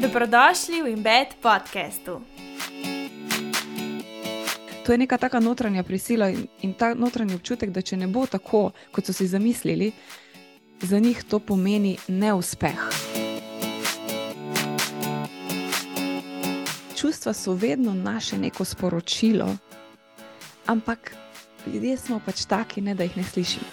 Dobrodošli v Embed podkastu. To je neka taka notranja prisila in, in ta notranji občutek, da če ne bo tako, kot so si zamislili, za njih to pomeni neuspeh. Čustva so vedno naše neko sporočilo, ampak ljudje smo pač taki, ne, da jih ne slišimo.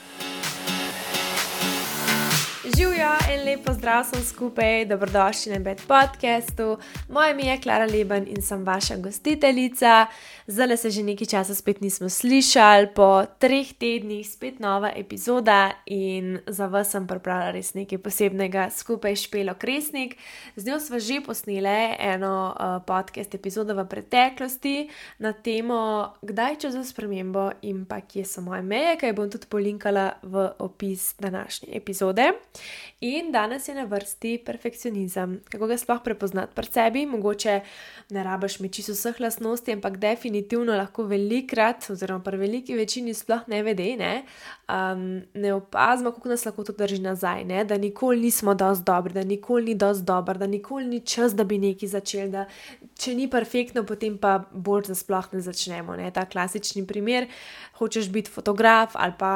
Živijo in lepo zdrav sem skupaj, dobrodošli na Bed podkastu. Moje ime je Klara Leben in sem vaša gostiteljica. Zdaj se že nekaj časa spet nismo slišali, po treh tednih spet nova epizoda in za vas sem pripravila res nekaj posebnega skupaj Špelo Kresnik. Z njo smo že posneli eno uh, podcast epizodo v preteklosti na temo, kdaj če za spremembo in pa kje so moje meje, kaj bom tudi polinkala v opis današnje epizode. In danes je na vrsti perfekcionizem. Kako ga sploh prepoznati pri sebi, mogoče ne rabiš mi čisto vseh lastnosti, ampak definitivno lahko velikrat, oziroma pri veliki večini sploh ne vede, ne, um, ne opazimo, kako nas lahko to drži nazaj, ne, da nikoli nismo dosti dobri, da nikoli ni dosti dober, da nikoli ni čas, da bi nekaj začeli, da če ni perfektno, potem pa bolj, da sploh ne začnemo. Ne. Ta klasični primer, hočeš biti fotograf ali pa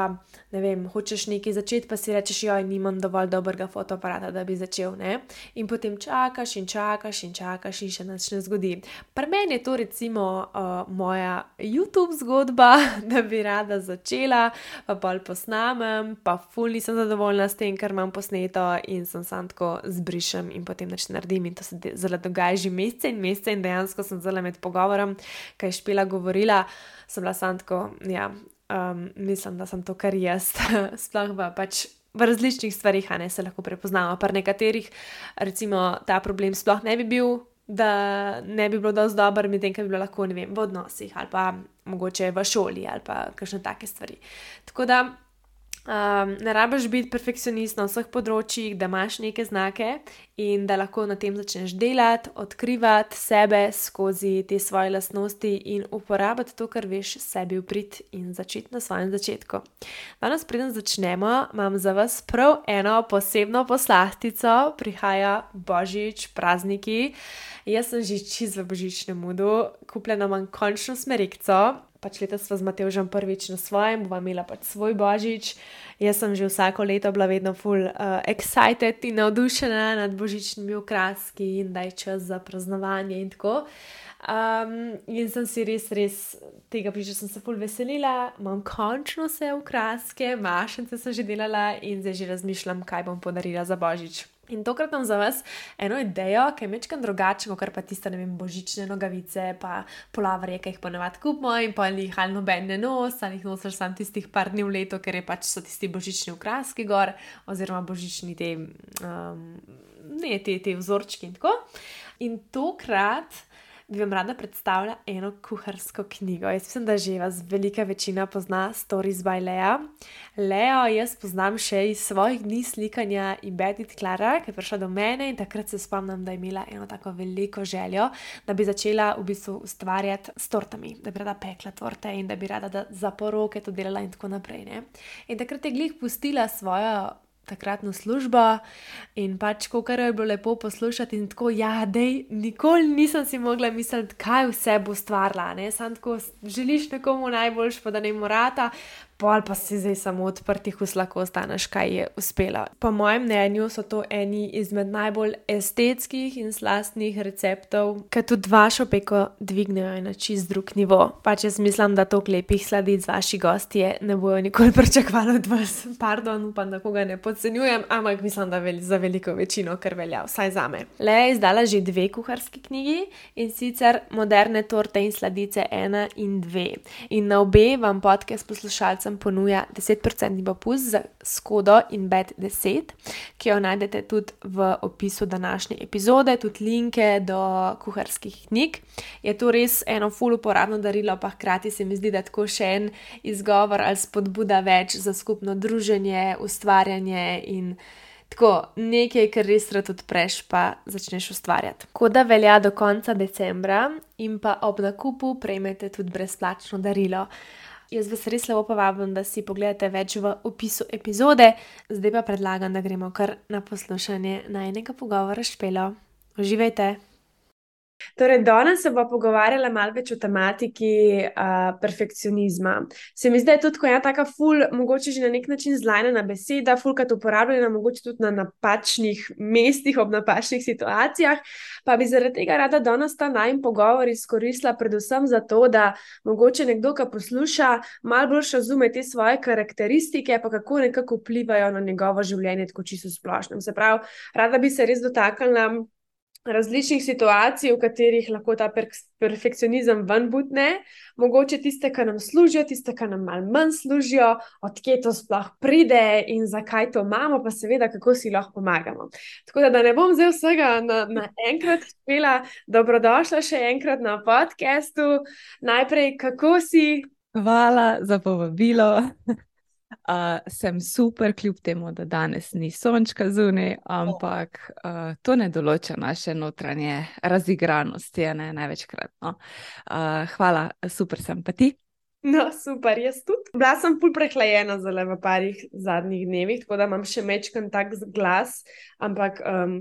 ne vem, hočeš nekaj začeti, pa si rečeš, joj, nimam dovolj dobrega fotoaparata, da bi začel. Ne? In potem čakaš in čakaš in čakaš in še nič ne zgodi. Pri meni je to recimo uh, moja YouTube zgodba, da bi rada začela, pa bolj posnamem, pa ful nisem zadovoljna s tem, kar imam posneto in sem sam tako zbrišem in potem neč naredim in to se zelo dogaja že mesece in mesece in dejansko sem zelo med pogovorom, kaj je špila govorila, sem bila sam tako, ja, um, mislim, da sem to kar jaz, sploh v, pač v različnih stvarih, a ne se lahko prepoznamo. Pri nekaterih, recimo, ta problem sploh ne bi bil, da ne bi bilo dovolj dobro, medtem ko bi bilo lahko, ne vem, v odnosih ali pa mogoče v šoli ali pa kakšne take stvari. Tako da Um, ne rabiš biti perfekcionist na vseh področjih, da imaš neke znake in da lahko na tem začneš delati, odkrivati sebe skozi te svoje lastnosti in uporabiti to, kar veš, sebi uprit in začeti na svojem začetku. Danes, preden začnemo, imam za vas prav eno posebno poslastico, prihaja božič, prazniki. Jaz sem že čez v božičnem mudu, kupljena imam končno smerikco, pač letos smo z Mateožem prvič na svojem, bova imela pač svoj božič. Jaz sem že vsako leto bila vedno full uh, excited in navdušena nad božičnimi okraski in da je čas za praznovanje in tako. Um, in sem si res, res tega priča, sem se full veselila, imam končno vse okraske, mašence sem že delala in zdaj že razmišljam, kaj bom podarila za božič. In tokrat imam za vas eno idejo, ki je mečkam drugače, kot pa tiste, ne vem, božične nogavice, pa polavarje, ki jih ponavadi kupimo in pa jih ali noben ne nos, ali jih nosiš samo tistih par dni v letu, ker je pač so tisti božični ukraski gor, oziroma božični te, um, ne te, te vzorčki in tako. In tokrat bi vam rada predstavila eno kuharsko knjigo. Jaz mislim, da že vas velika večina pozna Stories by Lea. Leo jaz poznam še iz svojih dni slikanja in Bedit Klara, ki je prišla do mene in takrat se spomnim, da je imela eno tako veliko željo, da bi začela v bistvu ustvarjati s tortami, da bi rada pekla torte in da bi rada da za poroke to delala in tako naprej. Ne? In takrat je glih pustila svojo takratno službo in pač, kar je bilo lepo poslušati, in tako, ja, dej, nikoli nisem si mogla misliti, kaj vse bo stvarila. Sam tako želiš nekomu najboljš, pa da ne morata, pol pa si zdaj samo odprtih ust, lahko ostaneš, kaj je uspelo. Po mojem mnenju so to eni izmed najbolj estetskih in slastnih receptov, ki tudi vašo peko dvignejo na čist drug nivo. Pač jaz mislim, da to klepih sladic vaši gostje ne bojo nikoli pričakovali od vas. Pardon, upam, da koga ne podcenjujem, ampak mislim, da vel za veliko večino, kar velja, vsaj za me. Le je izdala že dve kuharski knjigi in sicer moderne torte in sladice ena in dve. In na obe vam podcast poslušalcem sem ponuja 10% popust za Skodo in Bed 10, ki jo najdete tudi v opisu današnje epizode, tudi linke do kuharskih knjig. Je to res eno full uporabno darilo, pa hkrati se mi zdi, da je tako še en izgovor ali spodbuda več za skupno druženje, ustvarjanje in. Tako nekaj, kar res rad odpreš, pa začneš ustvarjati. Tako da velja do konca decembra, in pa ob nakupu prejmete tudi brezplačno darilo. Jaz vas res lepo povabim, da si pogledate več v opisu epizode, zdaj pa predlagam, da gremo kar na poslušanje najnega pogovora špelo. Uživajte. Torej, danes se bo pogovarjala malo več o tematiki uh, perfekcionizma. Se mi zdi, da je tudi ena taka ful, mogoče že na nek način zlajna beseda, fulkat uporabljena, mogoče tudi na napačnih mestih, ob napačnih situacijah. Pa bi zaradi tega rada danes ta najmen pogovor izkoristila, predvsem zato, da mogoče nekdo, ki posluša, malo bolj razume te svoje karakteristike, pa kako nekako vplivajo na njegovo življenje, tako čisto splošno. Se pravi, rada bi se res dotaknila različnih situacij, v katerih lahko ta per perfekcionizem ven butne, mogoče tiste, ki nam služijo, tiste, ki nam malo manj služijo, odkje to sploh pride in zakaj to imamo, pa seveda, kako si lahko pomagamo. Tako da, da ne bom zdaj vsega naenkrat na spela, dobrodošla še enkrat na podkastu. Najprej, kako si? Hvala za povabilo. Uh, sem super, kljub temu, da danes ni sončka zunaj, ampak uh, to ne določa naše notranje razigranosti, ne največkrat. No. Uh, hvala, super sem pa ti. No, super, jaz tudi. Bila sem pol prehlajena za le v parih zadnjih dnevih, tako da imam še mečkan tak glas, ampak um,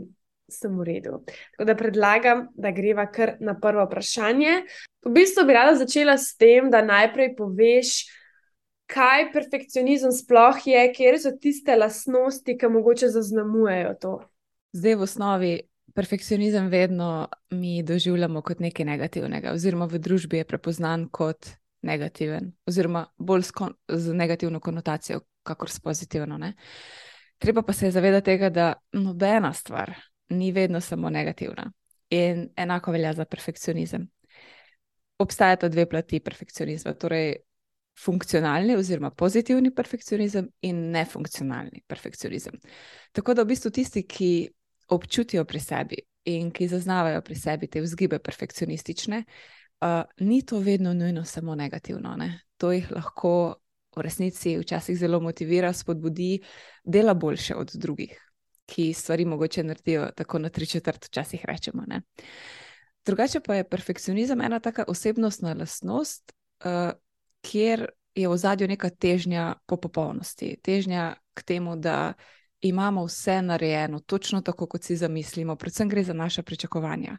sem v redu. Tako da predlagam, da greva kar na prvo vprašanje. V bistvu bi rada začela s tem, da najprej poveš, kaj perfekcionizem sploh je, kje so tiste lastnosti, ki mogoče zaznamujejo to. Zdaj, v osnovi, perfekcionizem vedno mi doživljamo kot nekaj negativnega, oziroma v družbi je prepoznan kot negativen, oziroma bolj z negativno konotacijo, kakor s pozitivno. Ne? Treba pa se zavedati tega, da nobena stvar ni vedno samo negativna. In enako velja za perfekcionizem. Obstajata dve plati perfekcionizma. Torej, funkcionalni oziroma pozitivni perfekcionizem in nefunkcionalni perfekcionizem. Tako da v bistvu tisti, ki občutijo pri sebi in ki zaznavajo pri sebi te vzgibe perfekcionistične, uh, ni to vedno nujno samo negativno. Ne? To jih lahko v resnici včasih zelo motivira, spodbudi, dela boljše od drugih, ki stvari mogoče naredijo tako na tri četrt, včasih rečemo. Ne? Drugače pa je perfekcionizem ena taka osebnostna lastnost, uh, kjer je v zadju neka težnja po popolnosti, težnja k temu, da imamo vse narejeno, točno tako, kot si zamislimo. Predvsem gre za naše pričakovanja,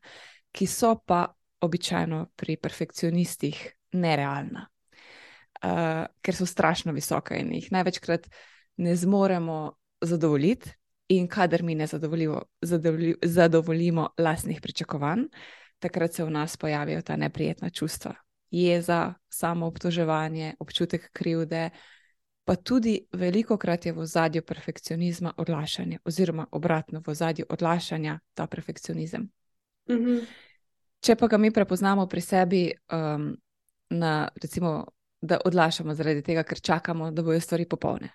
ki so pa običajno pri perfekcionistih nerealna, uh, ker so strašno visoke in jih največkrat ne zmoremo zadovoljiti. In kadar mi ne zadovolji, zadovoljimo lastnih pričakovanj, takrat se v nas pojavijo ta neprijetna čustva, jeza, samo obtoževanje, občutek krivde, pa tudi veliko krat je v zadju perfekcionizma odlašanje, oziroma obratno v zadju odlašanja ta perfekcionizem. Mm -hmm. Če pa ga mi prepoznamo pri sebi, um, na, recimo, da odlašamo zaradi tega, ker čakamo, da bodo stvari popolne.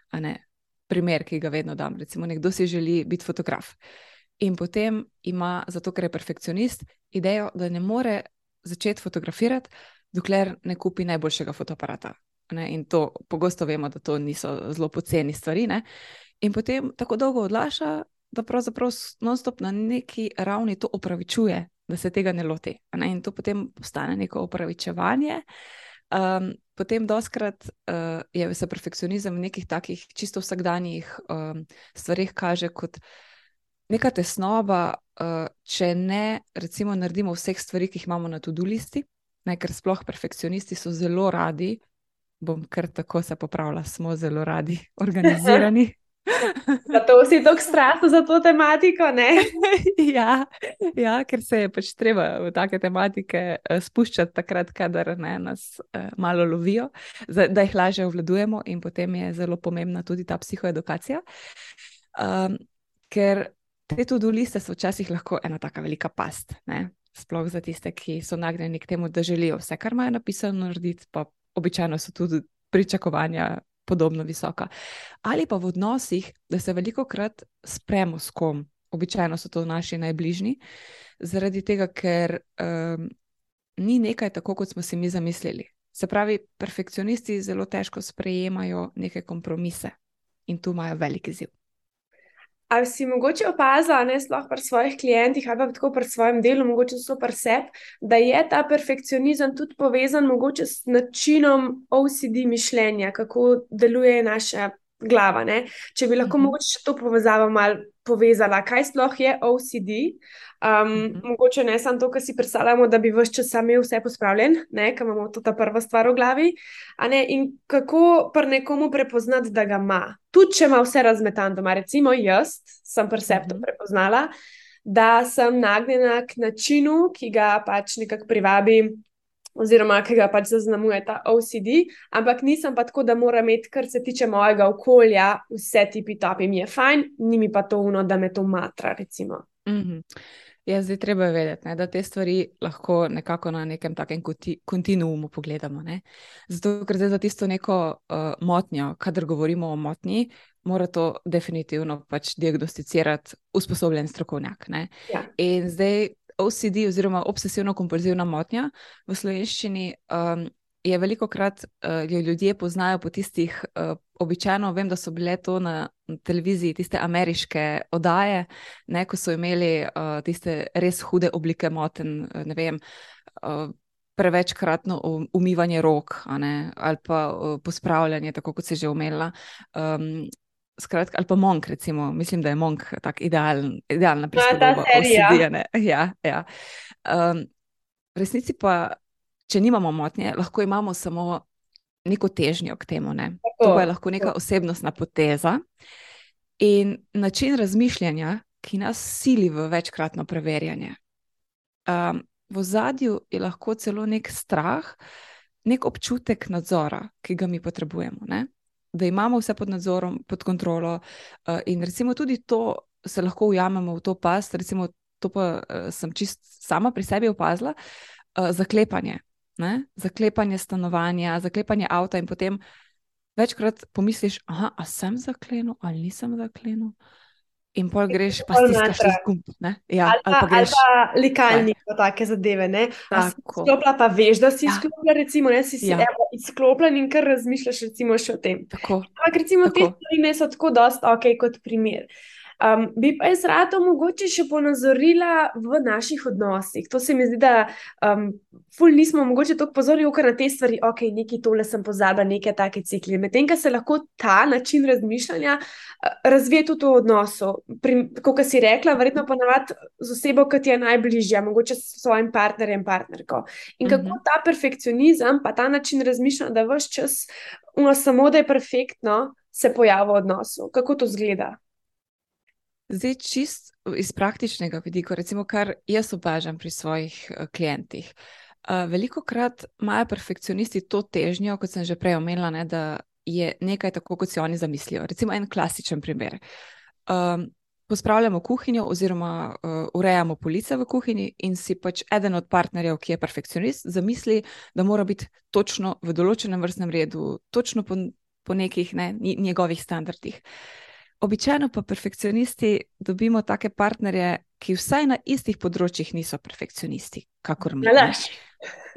Primer, ki ga vedno dam. Recimo, nekdo si želi biti fotograf. In potem ima, zato ker je perfekcionist, idejo, da ne more začeti fotografirati, dokler ne kupi najboljšega fotoaparata. Ne? In to pogosto vemo, da to niso zelo poceni stvari. Ne? In potem tako dolgo odlaša, da pravzaprav non-stop na neki ravni to opravičuje, da se tega ne loti. Ne? In to potem postane neko opravičevanje. Um, potem, doskrat uh, je se perfekcionizem v nekih takih čisto vsakdanjih um, stvarih kaže kot neka tesnoba, uh, če ne, recimo, naredimo vseh stvari, ki jih imamo na tudi listi, ne, ker sploh perfekcionisti so zelo radi, bom kar tako se popravila, smo zelo radi organizirani. Zato si tako strastno za to tematiko. ja, ja, ker se je pač treba v take tematike uh, spuščati, takrat, kadar ne, nas uh, malo lovijo, da jih lažje obvladujemo, in potem je zelo pomembna tudi ta psihoedukacija. Um, ker te tudi liste so včasih lahko ena tako velika past. Ne? Sploh za tiste, ki so nagnjeni k temu, da želijo vse, kar imajo napisano, narediti, pa običajno so tudi pričakovanja podobno visoka. Ali pa v odnosih, da se veliko krat spremo s kom, običajno so to naši najbližji, zaradi tega, ker um, ni nekaj tako, kot smo si mi zamislili. Se pravi, perfekcionisti zelo težko sprejemajo neke kompromise in tu imajo velik izziv. Ali si mogoče opazila, ne sploh pri svojih klientih, ali pa tako pri svojem delu, mogoče so pri sebi, da je ta perfekcionizem tudi povezan mogoče s načinom OCD mišljenja, kako deluje naša glava. Ne? Če bi lahko uh -huh. mogoče to povezavo malo povezala, kaj sploh je OCD. Um, uh -huh. Mogoče ne samo to, kar si predstavljamo, da bi vse čas sami vse pospravljen, ker imamo to ta prva stvar v glavi. In kako pri nekomu prepoznati, da ga ima. Tudi če ima vse razmetan doma, recimo jaz sem pri sebi to uh -huh. prepoznala. Da sem nagnjena k načinu, ki ga pač nekako privabi oziroma ki ga pač zaznamuje ta OCD, ampak nisem pa tako, da mora imeti, kar se tiče mojega okolja, vse ti pitopi, mi je fajn, ni mi pa to uno, da me to matra. Mm -hmm. Ja, zdaj treba vedeti, ne, da te stvari lahko nekako na nekem takem kontinuumu pogledamo. Ne. Zato, ker zdaj za tisto neko uh, motnjo, kadar govorimo o motnji, mora to definitivno pač diagnosticirati usposobljen strokovnjak. Ja. In zdaj OCD oziroma obsesivno-kompulzivna motnja v slovenščini um, je veliko krat, uh, ljudje poznajo po tistih, uh, običajno vem, da so bile to na televiziji, tiste ameriške oddaje, ne, ko so imeli uh, tiste res hude oblike moten, ne vem. Uh, Prevečkratno um, umivanje rok, ne, ali pa uh, pospravljanje, tako kot se že umela. Um, Skratka, ali pa monk, recimo, mislim, da je monk tako idealen, idealna prispodoba. Ja, ja. Um, v resnici pa, če nimamo motnje, lahko imamo samo neko težnjo k temu. Ne? To je lahko neka osebnostna poteza in način razmišljanja, ki nas sili v večkratno preverjanje. Um, v zadju je lahko celo nek strah, nek občutek nadzora, ki ga mi potrebujemo. Ne? Da imamo vse pod nadzorom, pod kontrolo. Uh, in recimo tudi to se lahko ujamemo v to past, recimo to pa uh, sem čist sama pri sebi opazila, uh, zaklepanje. Ne? Zaklepanje stanovanja, zaklepanje avta, in potem večkrat pomisliš, da sem zaklenil ali nisem zaklenil. In pol greš, pa si ti še zgumb. Ja, ali, ali pa greš. Ali pa likalnik, pa take zadeve. Sklopla pa veš, da si ja. izklopljen, recimo, ne si ja. izklopljen in kar razmišljaš recimo še o tem. Ampak recimo tako. te stvari ne so tako dost ok kot primer. Um, bi pa jaz rada mogoče še ponazorila v naših odnosih. To se mi zdi, da um, ful nismo mogoče tako pozorni na te stvari, ok, nekaj tole sem pozabila, neke take cikle. Medtem, ko se lahko ta način razmišljanja uh, razvije tudi v odnosu. Kot si rekla, verjetno ponavadi z osebo, ki ti je najbližja, mogoče s svojim partnerjem, partnerko. In kako uh mhm. -huh. ta perfekcionizem, pa ta način razmišljanja, da vse čas, no, samo da je perfektno, se pojavlja v odnosu. Kako to zgleda? Zdaj, čist iz praktičnega vidika, recimo, kar jaz opažam pri svojih uh, klientih. Uh, veliko krat imajo perfekcionisti to težnjo, kot sem že prej omenila, ne, da je nekaj tako, kot si oni zamislijo. Recimo en klasičen primer. Um, pospravljamo kuhinjo, oziroma uh, urejamo police v kuhinji, in si pač eden od partnerjev, ki je perfekcionist, zamisli, da mora biti točno v določenem vrstnem redu, točno po, po nekih ne, njegovih standardih. Običajno pa perfekcionisti dobimo take partnerje, ki vsaj na istih področjih niso perfekcionisti, kakor mi. Nalašč.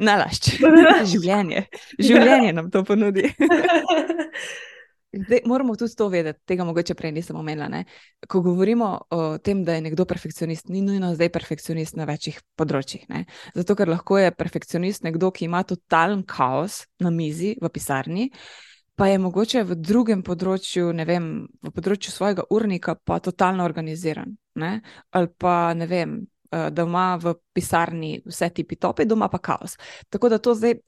Nalašč. Življenje. Življenje nam to ponudi. Zdaj, moramo tudi to vedeti, tega mogoče prej nisem omenila. Ne? Ko govorimo o tem, da je nekdo perfekcionist, ni nujno zdaj perfekcionist na večjih področjih. Ne? Zato, ker lahko je perfekcionist nekdo, ki ima totalen kaos na mizi v pisarni, uh, pa je mogoče v drugem področju, ne vem, v področju svojega urnika, pa totalno organiziran. Ne? Ali pa ne vem, eh, da ima v pisarni vse ti pitope, doma pa kaos. Tako da to zdaj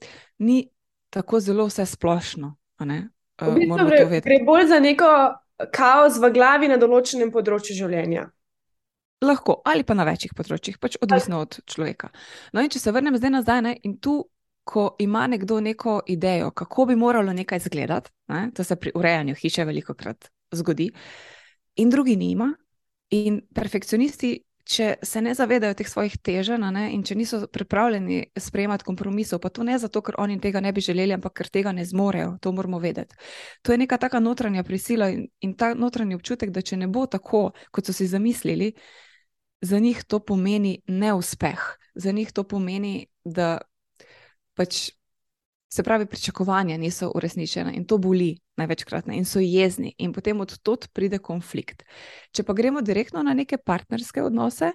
ni tako zelo vse splošno. Eh, v bistvu gre, gre bolj za neko kaos v glavi na določenem področju življenja. Lahko, ali pa na večjih področjih, pač odvisno od človeka. No, in če se vrnem zdaj nazaj, ne, in tu ko ima nekdo neko idejo, kako bi moralo nekaj izgledati, ne? to se pri urejanju hiše veliko krat zgodi, in drugi nima. In perfekcionisti, če se ne zavedajo teh svojih teženj in če niso pripravljeni sprejemati kompromisov, pa to ne zato, ker oni tega ne bi želeli, ampak ker tega ne zmorejo, to moramo vedeti. To je neka taka notranja prisila in, in ta notranji občutek, da če ne bo tako, kot so si zamislili, za njih to pomeni neuspeh. Za njih to pomeni, da pač, se pravi, pričakovanja niso uresničena in to boli največkrat in so jezni, in potem od tod pride konflikt. Če pa gremo direktno na neke partnerske odnose,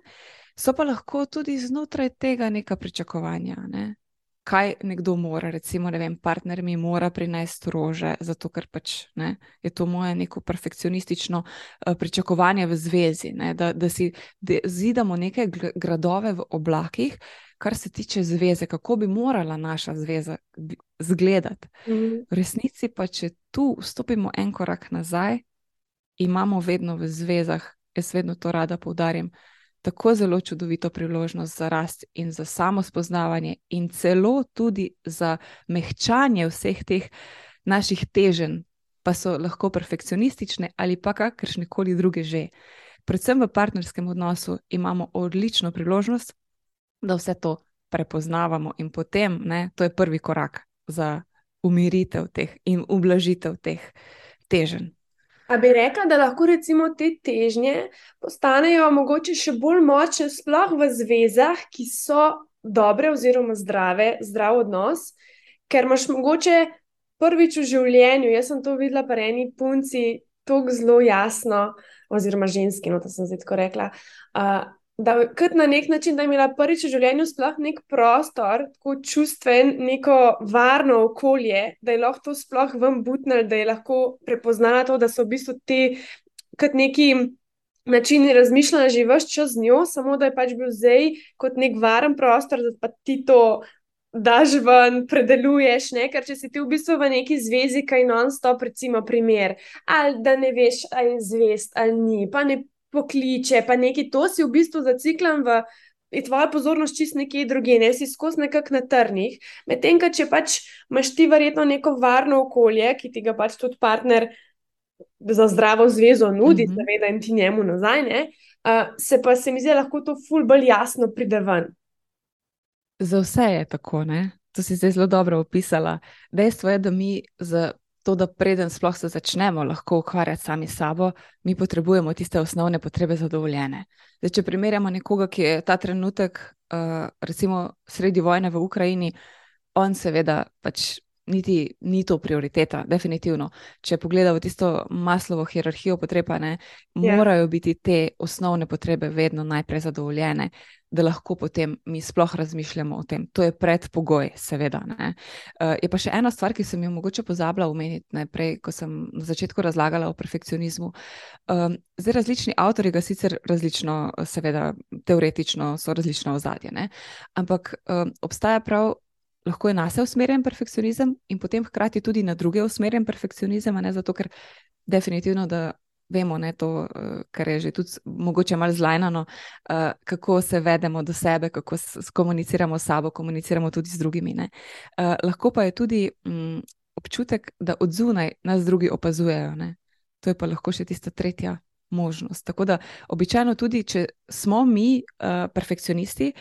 so pa lahko tudi znotraj tega neka pričakovanja. Ne? Kaj nekdo mora. Recimo, ne vem, partner mi mora prinesti rože, zato ker pač ne, je to moje neko perfekcionistično uh, pričakovanje v zvezi, ne, da, da si da zidamo neke gradove v oblakih, kar se tiče zveze, kako bi morala naša zveza izgledati. Mhm. V resnici pa, če tu stopimo en korak nazaj, imamo vedno v zvezah, jaz vedno to rada poudarjam tako zelo čudovito priložnost za rast in za samo spoznavanje, in celo tudi za mehčanje vseh teh naših teženj, pa so lahko perfekcionistične ali pa kakršne koli druge že. Predvsem v partnerskem odnosu imamo odlično priložnost, da vse to prepoznavamo, in potem ne, to je prvi korak za umiritev teh in ublažitev teh teženj. A bi rekla, da lahko recimo te težnje postanejo mogoče še bolj močne, sploh v zvezah, ki so dobre oziroma zdrave, zdrav odnos, ker imaš mogoče prvič v življenju, jaz sem to videla pri eni punci, tako zelo jasno, oziroma ženski, no, to sem zdaj tako rekla. Uh, da kot na nek način, da je imela prvič v življenju sploh nek prostor, tako čustven, neko varno okolje, da je lahko to sploh vam butnil, da je lahko prepoznala to, da so v bistvu te kot neki. Načini razmišljanja že vse čas z njo, samo da je pač bil zdaj kot nek varen prostor, da pa ti to daš ven, predeluješ. Ne? Ker če si ti v bistvu v neki zvezi, kaj non-stop, recimo, primer, ali da ne veš, ali je zvest ali ni, pa ne pokliče, pa nekaj to si v bistvu zaciklam v. Je tvoja pozornost čist nekje druge, ne si skozi nekak na trnih. Medtem, če pač imaš ti verjetno neko varno okolje, ki ti ga pač tudi partner za zdravo zvezo nudi, mm -hmm. seveda, in ti njemu nazaj, ne, uh, se pa se mi zdi, lahko to ful bolj jasno pride ven. Za vse je tako, ne? To si zdaj zelo dobro opisala. Dejstvo je, da mi z to, da preden sploh se začnemo lahko ukvarjati sami s sabo, mi potrebujemo tiste osnovne potrebe zadovoljene. Zdaj, če primerjamo nekoga, ki je ta trenutek, uh, recimo, sredi vojne v Ukrajini, on seveda pač niti ni to prioriteta, definitivno. Če pogledamo tisto maslovo hierarhijo potreb, ne, yeah. Ja. morajo biti te osnovne potrebe vedno najprej zadovoljene, da lahko potem mi sploh razmišljamo o tem. To je predpogoj, seveda. Uh, je pa še ena stvar, ki sem jo mogoče pozabila omeniti najprej, ko sem na začetku razlagala o perfekcionizmu. Um, zdaj, različni avtori ga sicer različno, seveda, teoretično so različno ozadje, ampak um, obstaja prav lahko je na sebe usmerjen perfekcionizem in potem hkrati tudi na druge usmerjen perfekcionizem, ne zato, ker definitivno, da vemo, ne, to, uh, kar je že tudi mogoče malo zlajnano, uh, kako se vedemo do sebe, kako komuniciramo s sabo, komuniciramo tudi z drugimi. Uh, lahko pa je tudi um, občutek, da od zunaj nas drugi opazujejo. Ne. To je pa lahko še tista tretja. Možnost. Tako da, običajno, tudi če smo mi uh, perfekcionisti,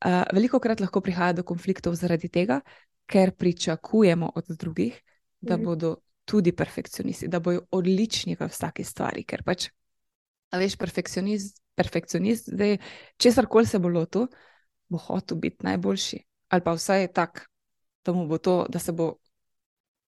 uh, Uh, veliko krat lahko prihaja do konfliktov zaradi tega, ker pričakujemo od drugih, da mm. bodo tudi perfekcionisti, da bodo odlični v vsaki stvari. Ker pač, veš, perfekcionist, perfekcionist zdaj, česar koli se bo lotil, bo hotel biti najboljši. Ali pa vsaj tak, da, bo to, da se bo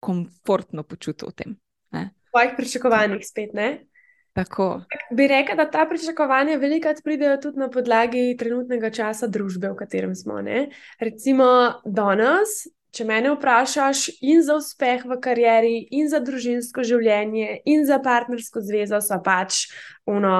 komfortno počutil v tem. Po svojih pričakovanjih spet, ne? Tako. Bi rekla, da ta pričakovanja velikokrat pridejo tudi na podlagi trenutnega časa družbe, v katerem smo. Ne? Recimo danes, če me vprašaš in za uspeh v karieri, in za družinsko življenje, in za partnersko zvezo, so pač uno.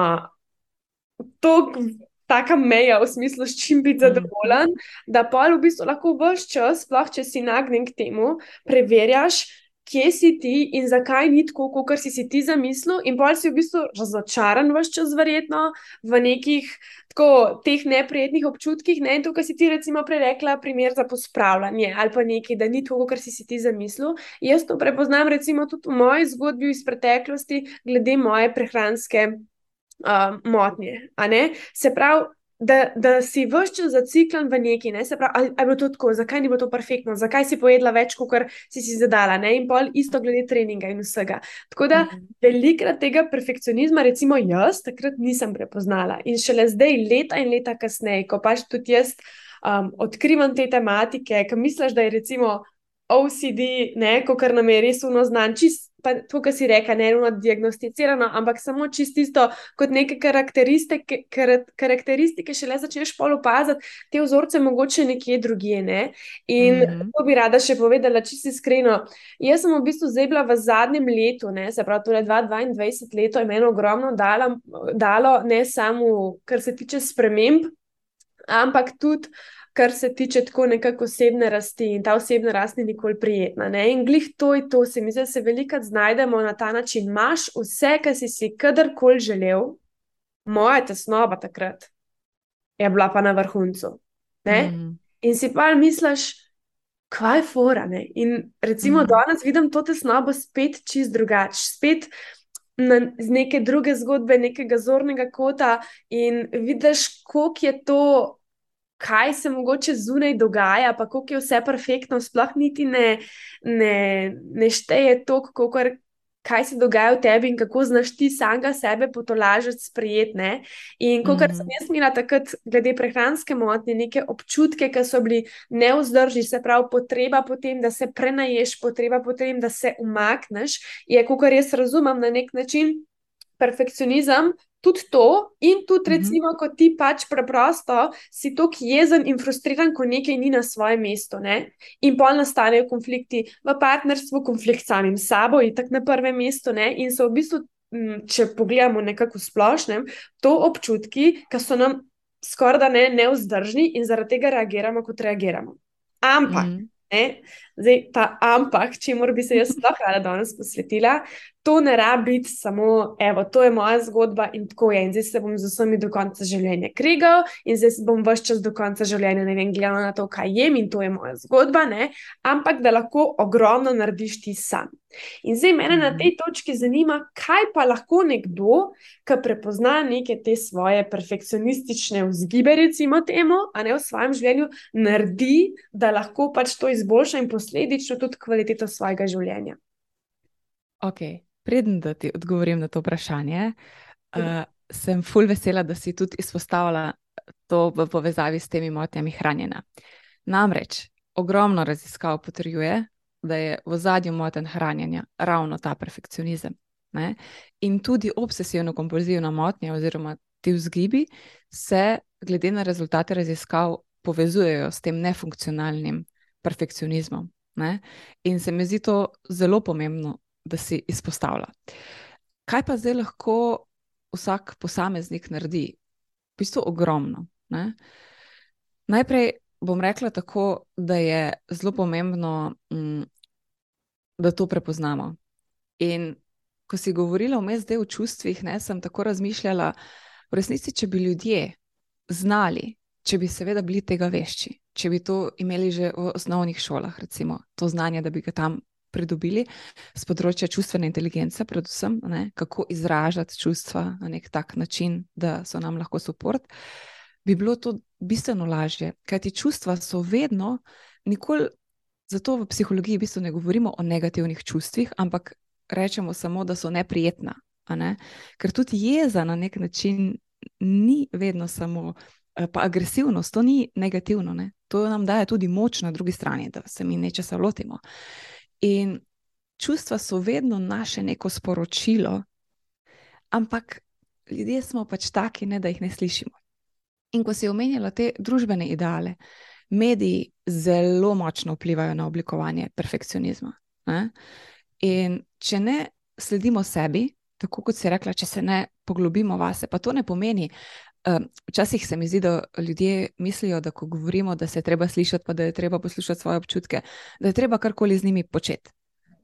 Taka meja, v smislu, s čim biti mhm. zadovoljen, da pa v bistvu lahko vse čas, sploh če si nagnjen k temu, preverjaš, kje si ti in zakaj ni tako, kot si, si ti zamislil, in pa si v bistvu razočaran vse čas, verjetno v nekih tako teh neprijetnih občutkih. Ne? In to, kar si ti recimo prerekla, primer za pospravljanje ali pa nekaj, da ni tako, kot si, si ti zamislil. Jaz to prepoznam recimo tudi v moji zgodbi iz preteklosti, glede moje prehranske. Uh, motnje. Se pravi, da, da si vse čas zaciklen v neki, ne? se pravi, ali, ali je bilo to tako, zakaj ni bilo to perfektno, zakaj si pojedla več, kot si si zadala, ne? in pol isto glede treninga in vsega. Tako da mhm. velikrat tega perfekcionizma, recimo jaz, takrat nisem prepoznala in šele zdaj, leta in leta kasneje, ko pač tudi jaz um, odkrivam te tematike, ki misliš, da je recimo OCD, ko kar nam je res uno znan, čist pa to, kar si reka, ne eno diagnosticirano, ampak samo čisto kot neke karakteristike, karakteristike še le začneš pol opaziti, te vzorce mogoče nekje drugje. Ne? In mm -hmm. to bi rada še povedala, si iskreno. Jaz sem v bistvu zdaj bila v zadnjem letu, ne, se pravi, torej 2022 leto je meni ogromno dalo, dalo, ne samo kar se tiče sprememb, ampak tudi kar se tiče tako nekako osebne rasti in ta osebna rast ni nikoli prijetna. Ne? In glih to je to, se mi zdi, da se velikokrat znajdemo na ta način. Imáš vse, kar si si kadarkoli želel, moja tesnoba takrat je bila pa na vrhuncu. Mm. In si pa misliš, kaj je fora. Ne? In recimo mm. danes vidim to tesnobo spet čist drugače. Spet Na, z neke druge zgodbe, nekega zornega kota, in vidiš, kako je to kaj se mogoče zunaj dogaja, pa kako je vse perfektno, sploh niti ne, ne, ne šteje to, kaj se dogaja v tebi in kako znaš ti samega sebe potolažiti, sprijetne. In kot mm -hmm. sem jaz imela takrat, glede prehranske motnje, neke občutke, ki so bili neuzdržni, se pravi, potreba potem, da se prenaješ, potreba potem, da se umakneš, je, kot jaz razumem, na nek način perfekcionizem, tudi to, in tudi, mhm. recimo, ko ti pač preprosto si tako jezen in frustriran, ko nekaj ni na svojem mestu. Ne? In pol nastanejo konflikti v partnerstvu, konflikt samim sabo, in tako na prvem mestu. Ne? In so v bistvu, če pogledamo nekako splošnem, to občutki, ki so nam skoraj da ne neuzdržni in zaradi tega reagiramo, kot reagiramo. Ampak. Mm -hmm. Zdaj, ta ampak, če mora bi se jaz sploh rada danes posvetila, to ne rabi biti samo, evo, to je moja zgodba in tako je. In zdaj se bom z vsemi do konca življenja krigal in zdaj bom vse čas do konca življenja ne vem, gledal na to, kaj jem in to je moja zgodba, ne? ampak da lahko ogromno narediš ti sam. In zdaj mene na tej točki zanima, kaj pa lahko nekdo, ki prepozna neke te svoje perfekcionistične vzgibe, recimo temu, a ne v svojem življenju, naredi, da lahko pač to izboljša in posledično tudi kvaliteto svojega življenja. Okay. Preden da ti odgovorim na to vprašanje, uh, sem fulj vesela, da si tudi izpostavila to v povezavi s temi motnjami hranjenja. Namreč ogromno raziskav potrjuje, da je v zadnjem motenju hranjenja ravno ta perfekcionizem. Ne? In tudi obsesivno-kompulzivna motnja, oziroma ti vzgibi, se glede na rezultate raziskav povezujejo s tem nefunkcionalnim perfekcionizmom. Ne? In se mi zdi to zelo pomembno da si izpostavlja. Kaj pa zdaj lahko vsak posameznik naredi? V bistvu ogromno. Ne? Najprej bom rekla tako, da je zelo pomembno, mm, da to prepoznamo. In ko si govorila vmes zdaj o čustvih, ne, sem tako razmišljala, v resnici, če bi ljudje znali, če bi seveda bili tega vešči, če bi to imeli že v osnovnih šolah, recimo to znanje, da bi ga tam pridobili z področja čustvene inteligence, predvsem ne, kako izražati čustva na nek tak način, da so nam lahko podpor, bi bilo to bistveno lažje. Ker ti čustva so vedno, nikoli, zato v psihologiji v bistvu ne govorimo o negativnih čustvih, ampak rečemo samo, da so neprijetna. Ne? Ker tudi jeza na nek način ni vedno samo. Eh, pa agresivnost, to ni negativno, ne? to nam daje tudi moč na drugi strani, da se mi nečesa lotimo. In čustva so vedno naše neko sporočilo, ampak ljudje smo pač taki, ne, da jih ne slišimo. In ko si omenjala te družbene ideale, mediji zelo močno vplivajo na oblikovanje perfekcionizma. Ne? In če ne sledimo sebi, tako kot si rekla, če se ne poglobimo vase, pa to ne pomeni. Um, včasih se mi zdi, da ljudje mislijo, da ko govorimo, da se je treba slišati, pa da je treba poslušati svoje občutke, da je treba karkoli z njimi početi.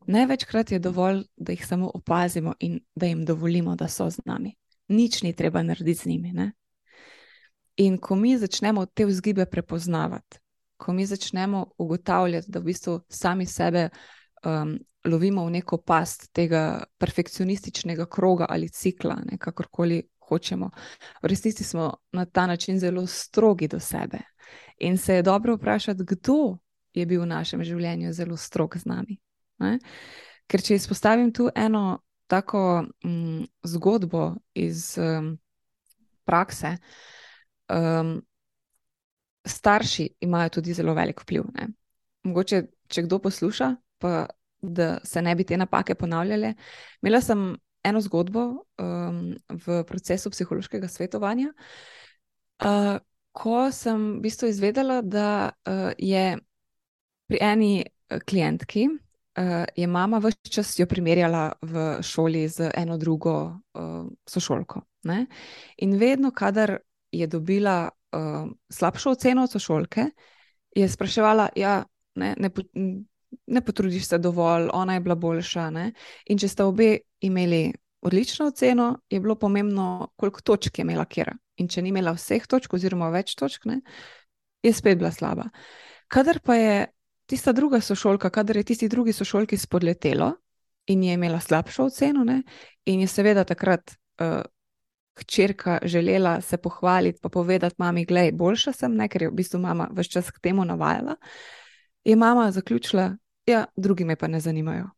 Največkrat je dovolj, da jih samo opazimo in da jim dovolimo, da so z nami. Nič ni treba narediti z njimi. Ne? In ko mi začnemo te vzgibe prepoznavati, ko mi začnemo ugotavljati, da v bistvu sami sebe um, lovimo v neko past tega perfekcionističnega kroga ali cikla, kakorkoli hočemo. V resnici smo na ta način zelo strogi do sebe. In se je dobro vprašati, kdo je bil v našem življenju zelo strog z nami. Ne? Ker če izpostavim tu eno tako mm, zgodbo iz um, prakse, um, starši imajo tudi zelo velik vpliv. Ne? Mogoče, če kdo posluša, pa da se ne bi te napake ponavljale. Imela sem eno zgodbo um, v procesu psihološkega svetovanja, uh, ko sem v bistvu izvedela, da uh, je pri eni klientki. Uh, je mama vse čas jo primerjala v šoli z eno drugo uh, sošolko. Ne? In vedno, kadar je dobila uh, slabšo oceno od sošolke, je spraševala, ja, ne, ne, ne potrudiš se dovolj, ona je bila boljša. Ne? In če sta obe imeli odlično oceno, je bilo pomembno, koliko točk je imela kera. In če ni imela vseh točk, oziroma več točk, ne, je spet bila slaba. Kadar pa je tista druga sošolka, kadar je tisti drugi sošolki spodletelo in je imela slabšo oceno, ne, in je seveda takrat uh, hčerka želela se pohvaliti, pa povedati mami, gledaj, boljša sem, ne, ker je v bistvu mama vse čas k temu navajala, je mama zaključila, ja, drugi me pa ne zanimajo.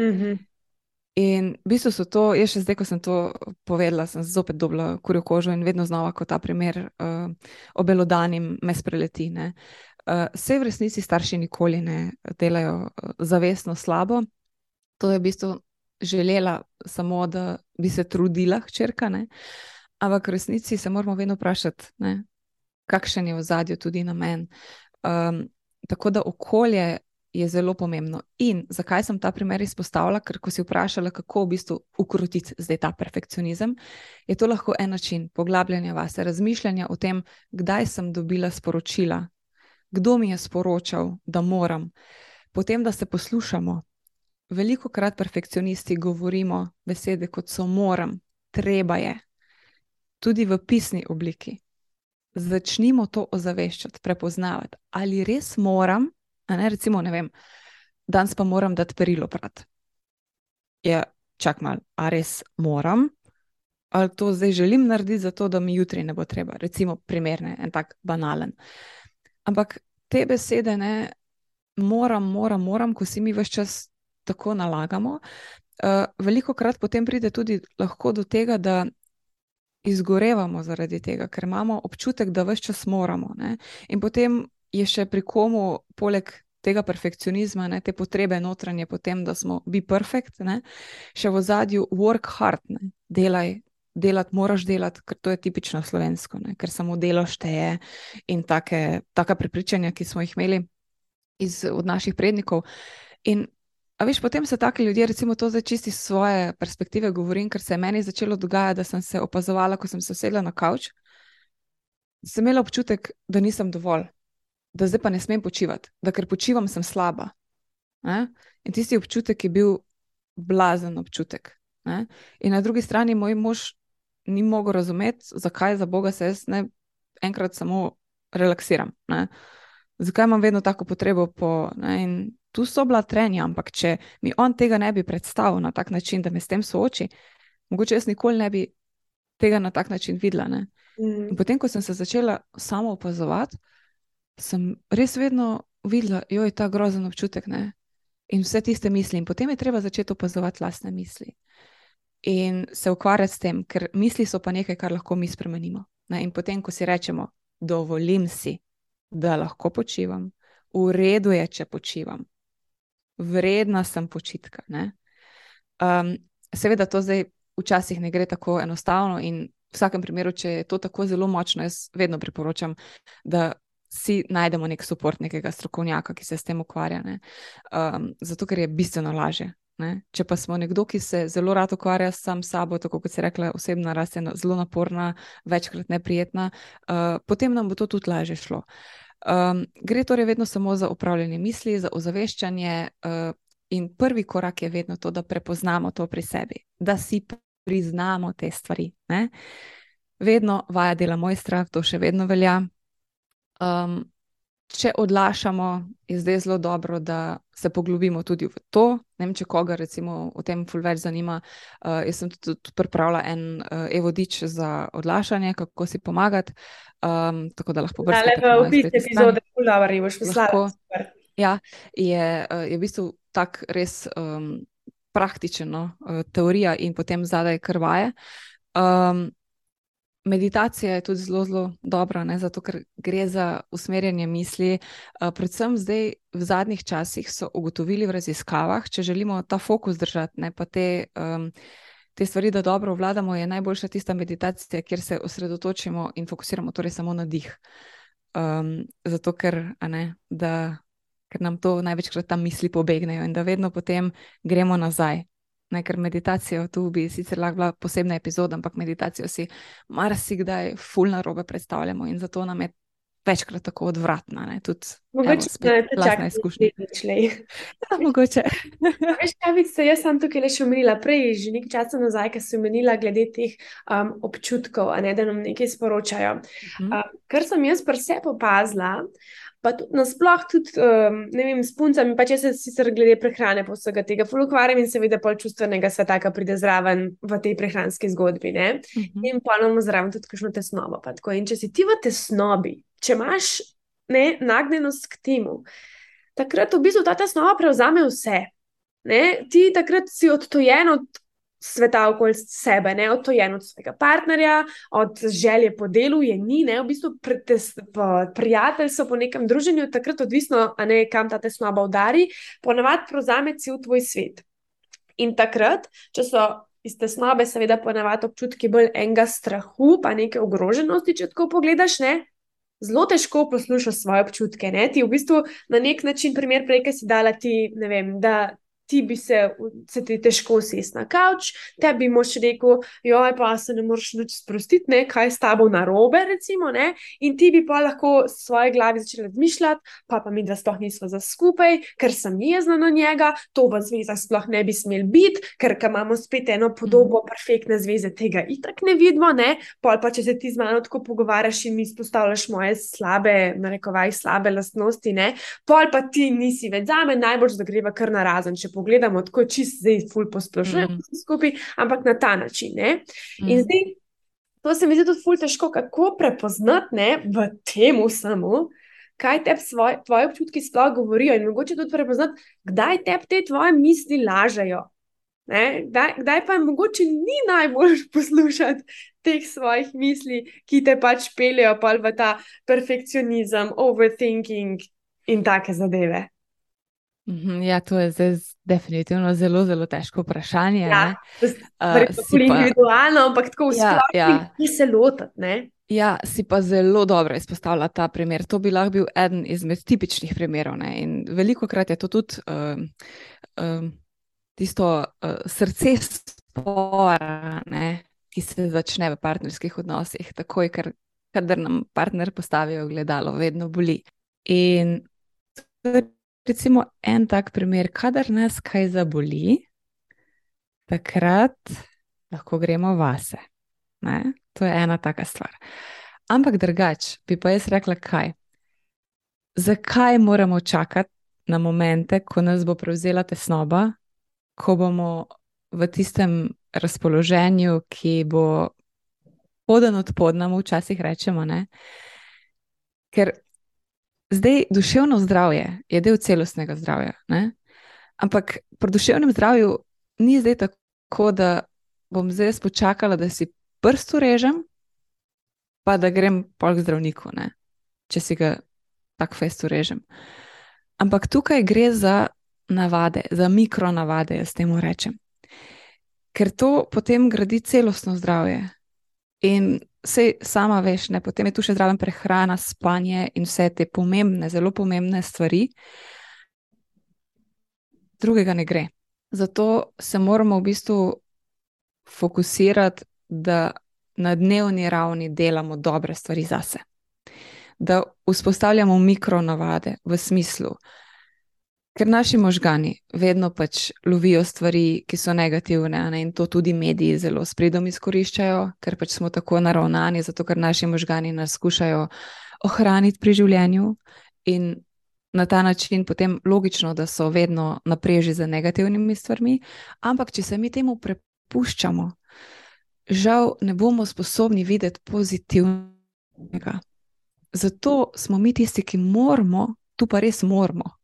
Mm -hmm. In v bistvu so to, jaz še zdaj, ko sem to povedala, sem zopet dobila kurjo kožo in vedno znova, ko ta primer uh, obelodanim me spreleti. Uh, vse v resnici starši nikoli ne delajo uh, zavestno slabo. To je v bistvu želela samo, da bi se trudila, hčerka. Ne? Ampak v resnici se moramo vedno vprašati, ne? kakšen je v zadju tudi namen. Um, tako da okolje je zelo pomembno. In zakaj sem ta primer izpostavila? Ker ko si vprašala, kako v bistvu ukrotiti zdaj ta perfekcionizem, je to lahko en način poglabljanja vase, razmišljanja o tem, kdaj sem dobila sporočila, kdo mi je sporočal, da moram. Potem, da se poslušamo, Veliko krat perfekcionisti govorimo besede kot so moram, treba je, tudi v pisni obliki. Začnimo to ozaveščati, prepoznavati, ali res moram, ne, recimo, ne vem, danes pa moram dati perilo prat. Ja, čak mal, a res moram, ali to zdaj želim narediti, zato da mi jutri ne bo treba, recimo, primerne, en tak banalen. Ampak te besede, ne, moram, moram, moram, ko si mi vse čas tako nalagamo. Uh, veliko krat potem pride tudi lahko do tega, da izgorevamo zaradi tega, ker imamo občutek, da vse čas moramo. Ne? In potem je še pri komu, poleg tega perfekcionizma, ne, te potrebe notranje, potem, da smo bi perfekt, ne? še v zadju work hard, ne? delaj. Delati moraš delati, ker to je tipično slovensko, ne? ker samo delo šteje in take, taka prepričanja, ki smo jih imeli iz, od naših prednikov. In A veš, potem se taki ljudje, recimo, to zdaj čisti svoje perspektive, govorim, ker se je meni začelo dogajati, da sem se opazovala, ko sem se sedela na kavč. Sem imela občutek, da nisem dovolj, da zdaj pa ne smem počivati, da ker počivam, sem slaba. Ne? In tisti občutek je bil blazen občutek. Ne? In na drugi strani moj mož ni mogel razumeti, zakaj za Boga se jaz ne enkrat samo relaksiram. Ne? Zakaj imam vedno tako potrebo po. Ne? tu so bila trenja, ampak če mi on tega ne bi predstavil na tak način, da me s tem sooči, mogoče jaz nikoli ne bi tega na tak način videla. Mm. Potem, ko sem se začela samo opazovati, sem res vedno videla, da je ta grozen občutek ne? in vse tiste misli. In potem je treba začeti opazovati lastne misli. In se ukvarjati s tem, ker misli so pa nekaj, kar lahko mi spremenimo. Ne? In potem, ko si rečemo, dovolim si, da lahko počivam, v redu je, če počivam, vredna sem počitka. Um, seveda, to zdaj včasih ne gre tako enostavno, in v vsakem primeru, če je to tako zelo močno, jaz vedno priporočam, da si najdemo nek podpor, nekega strokovnjaka, ki se s tem ukvarja. Um, zato, ker je bistveno lažje. Ne? Če pa smo nekdo, ki se zelo rad ukvarja sam s sabo, tako kot se reče, osebna rast je zelo naporna, večkrat neprijetna, uh, potem nam bo to tudi lažje šlo. Um, gre torej vedno samo za upravljanje misli, za ozaveščanje, uh, in prvi korak je vedno to, da prepoznamo to pri sebi, da si priznamo te stvari. Ne? Vedno vaja dela mojstra, to še vedno velja. Um, če odlašamo, je zdaj zelo dobro, da se poglobimo tudi v to. Ne vem, če koga recimo v tem ful več zanima. Uh, jaz sem tudi, tudi pripravila en uh, e-vodič za odlašanje, kako si pomagati. Um, tako da lahko brskate. Ja, v bistvu epizode Pulavari boš poslala. Ja, je, uh, je v bistvu tak res um, praktičen, no, teorija in potem zadaj krvaje. Um, meditacija je tudi zelo, zelo dobra, ne? zato ker gre za usmerjanje misli. Uh, predvsem zdaj, v zadnjih časih, so ugotovili v raziskavah, če želimo ta fokus držati, ne pa te. Um, Te stvari, da dobro vladamo, je najboljša tista meditacija, kjer se osredotočimo in fokusiramo torej samo na dih. Um, zato, ker, ne, da, ker nam to največkrat tam misli pobegnejo in da vedno potem gremo nazaj Ne, ker meditacijo tu bi sicer lahko bila posebna epizoda, ampak meditacijo si marsikdaj fulno robe predstavljamo in zato nam je večkrat tako odvratna. Ne, tudi, mogoče evo, ne čakaj izkušnje. Ja, mogoče. Veš, kavice, jaz sem tukaj le še omenila prej, že nekaj časa nazaj, ker sem omenila glede teh um, občutkov, ne, da nam nekaj sporočajo. Uh -huh. um, kar sem jaz pri sebi opazila, Pa tudi nasploh, tudi, um, ne vem, s puncami, pa če se sicer glede prehrane, pa vsega tega fulukvarjam in seveda pol čustvenega sveta, ki pride zraven v tej prehranski zgodbi. Uh mhm. -huh. In pa imamo zraven tudi kakšno tesnobo. In če si ti v tesnobi, če imaš ne, nagnjenost k temu, takrat v bistvu ta tesnoba prevzame vse. Ne? Ti takrat si odtojen od sveta okoli sebe, ne odtojen od svojega partnerja, od želje po delu, je ni, ne v bistvu prijateljstvo po nekem druženju, takrat odvisno, ne, kam ta tesnoba udari, ponavadi prevzame cel tvoj svet. In takrat, če so iz tesnobe, seveda, ponavadi občutki bolj enega strahu, pa neke ogroženosti, če tako pogledaš, ne. Zelo težko poslušaš svoje občutke. Ne? Ti v bistvu na nek način, primer prej, ki si dala ti, vem, da ti bi se, se ti težko usesti na kavč, tebi moš rekel, joj, pa se ne moreš več sprostiti, ne, kaj s tabo narobe, recimo, ne, in ti bi pa lahko v svoji glavi začel razmišljati, pa pa mi, da sploh nismo za skupaj, ker sem jezna na njega, to v zvezah sploh ne bi smel biti, ker imamo spet eno podobo mhm. perfektne zveze, tega itak ne vidimo, ne, pol pa če se ti z mano tako pogovarjaš in mi izpostavljaš moje slabe, narekovaj, slabe lastnosti, ne, pol pa ti nisi več za me, najbolj, da greva kar narazen, če pogledamo tako čist, zdaj ful posplošujemo mm skupaj, ampak na ta način. Mm -hmm. In zdaj, to se mi zdi tudi ful težko, kako prepoznati ne, v tem samo. Kaj te tvoje občutki sploh govorijo, in mogoče tudi prepoznati, kdaj te te tvoje misli lažejo. Kdaj, kdaj pa mogoče ni najbolj poslušati teh svojih misli, ki te pač peljejo pa v ta perfekcionizem, overthinking in take zadeve. Mhm, ja, to je zdaj definitivno zelo, zelo težko vprašanje. Ja, uh, individualno, ampak tako ja, ja. se lotiti. Ja, si pa zelo dobro izpostavila ta primer. To bi lahko bil eden izmed tipičnih primerov. Ne? In veliko krat je to tudi uh, uh, tisto uh, srce spora, ne? ki se začne v partnerskih odnosih, takoj, ker kadar nam partner postavijo gledalo, vedno boli. In recimo en tak primer, kadar nas kaj zaboli, takrat lahko gremo vase. Ne? To je ena taka stvar. Ampak drugače bi pa jaz rekla, kaj. Zakaj moramo čakati na momente, ko nas bo prevzela tesnoba, ko bomo v tistem razpoloženju, ki bo podan od podnam, včasih rečemo, ne? ker Zdaj, duševno zdravje je del celostnega zdravja. Ne? Ampak pri duševnem zdravju ni zdaj tako, da bom zdaj počakala, da si prst urežem, pa da grem pol k zdravniku, ne? če si ga tako fest urežem. Ampak tukaj gre za navade, za mikronavade, jaz temu rečem. Ker to potem gradi celostno zdravje. In vse sama veš, ne? potem je tu še zraven prehrana, spanje in vse te pomembne, zelo pomembne stvari. Drugega ne gre. Zato se moramo v bistvu fokusirati, da na dnevni ravni delamo dobre stvari zase. Da vzpostavljamo mikronavade v smislu, da Ker naši možgani vedno pač lovijo stvari, ki so negativne, ne? in to tudi mediji zelo spredom izkoriščajo, ker pač smo tako naravnani, zato ker naši možgani nas skušajo ohraniti pri življenju in na ta način potem logično, da so vedno na preži z negativnimi stvarmi. Ampak, če se mi temu prepuščamo, žal ne bomo sposobni videti pozitivnega. Zato smo mi tisti, ki moramo, tu pa res moramo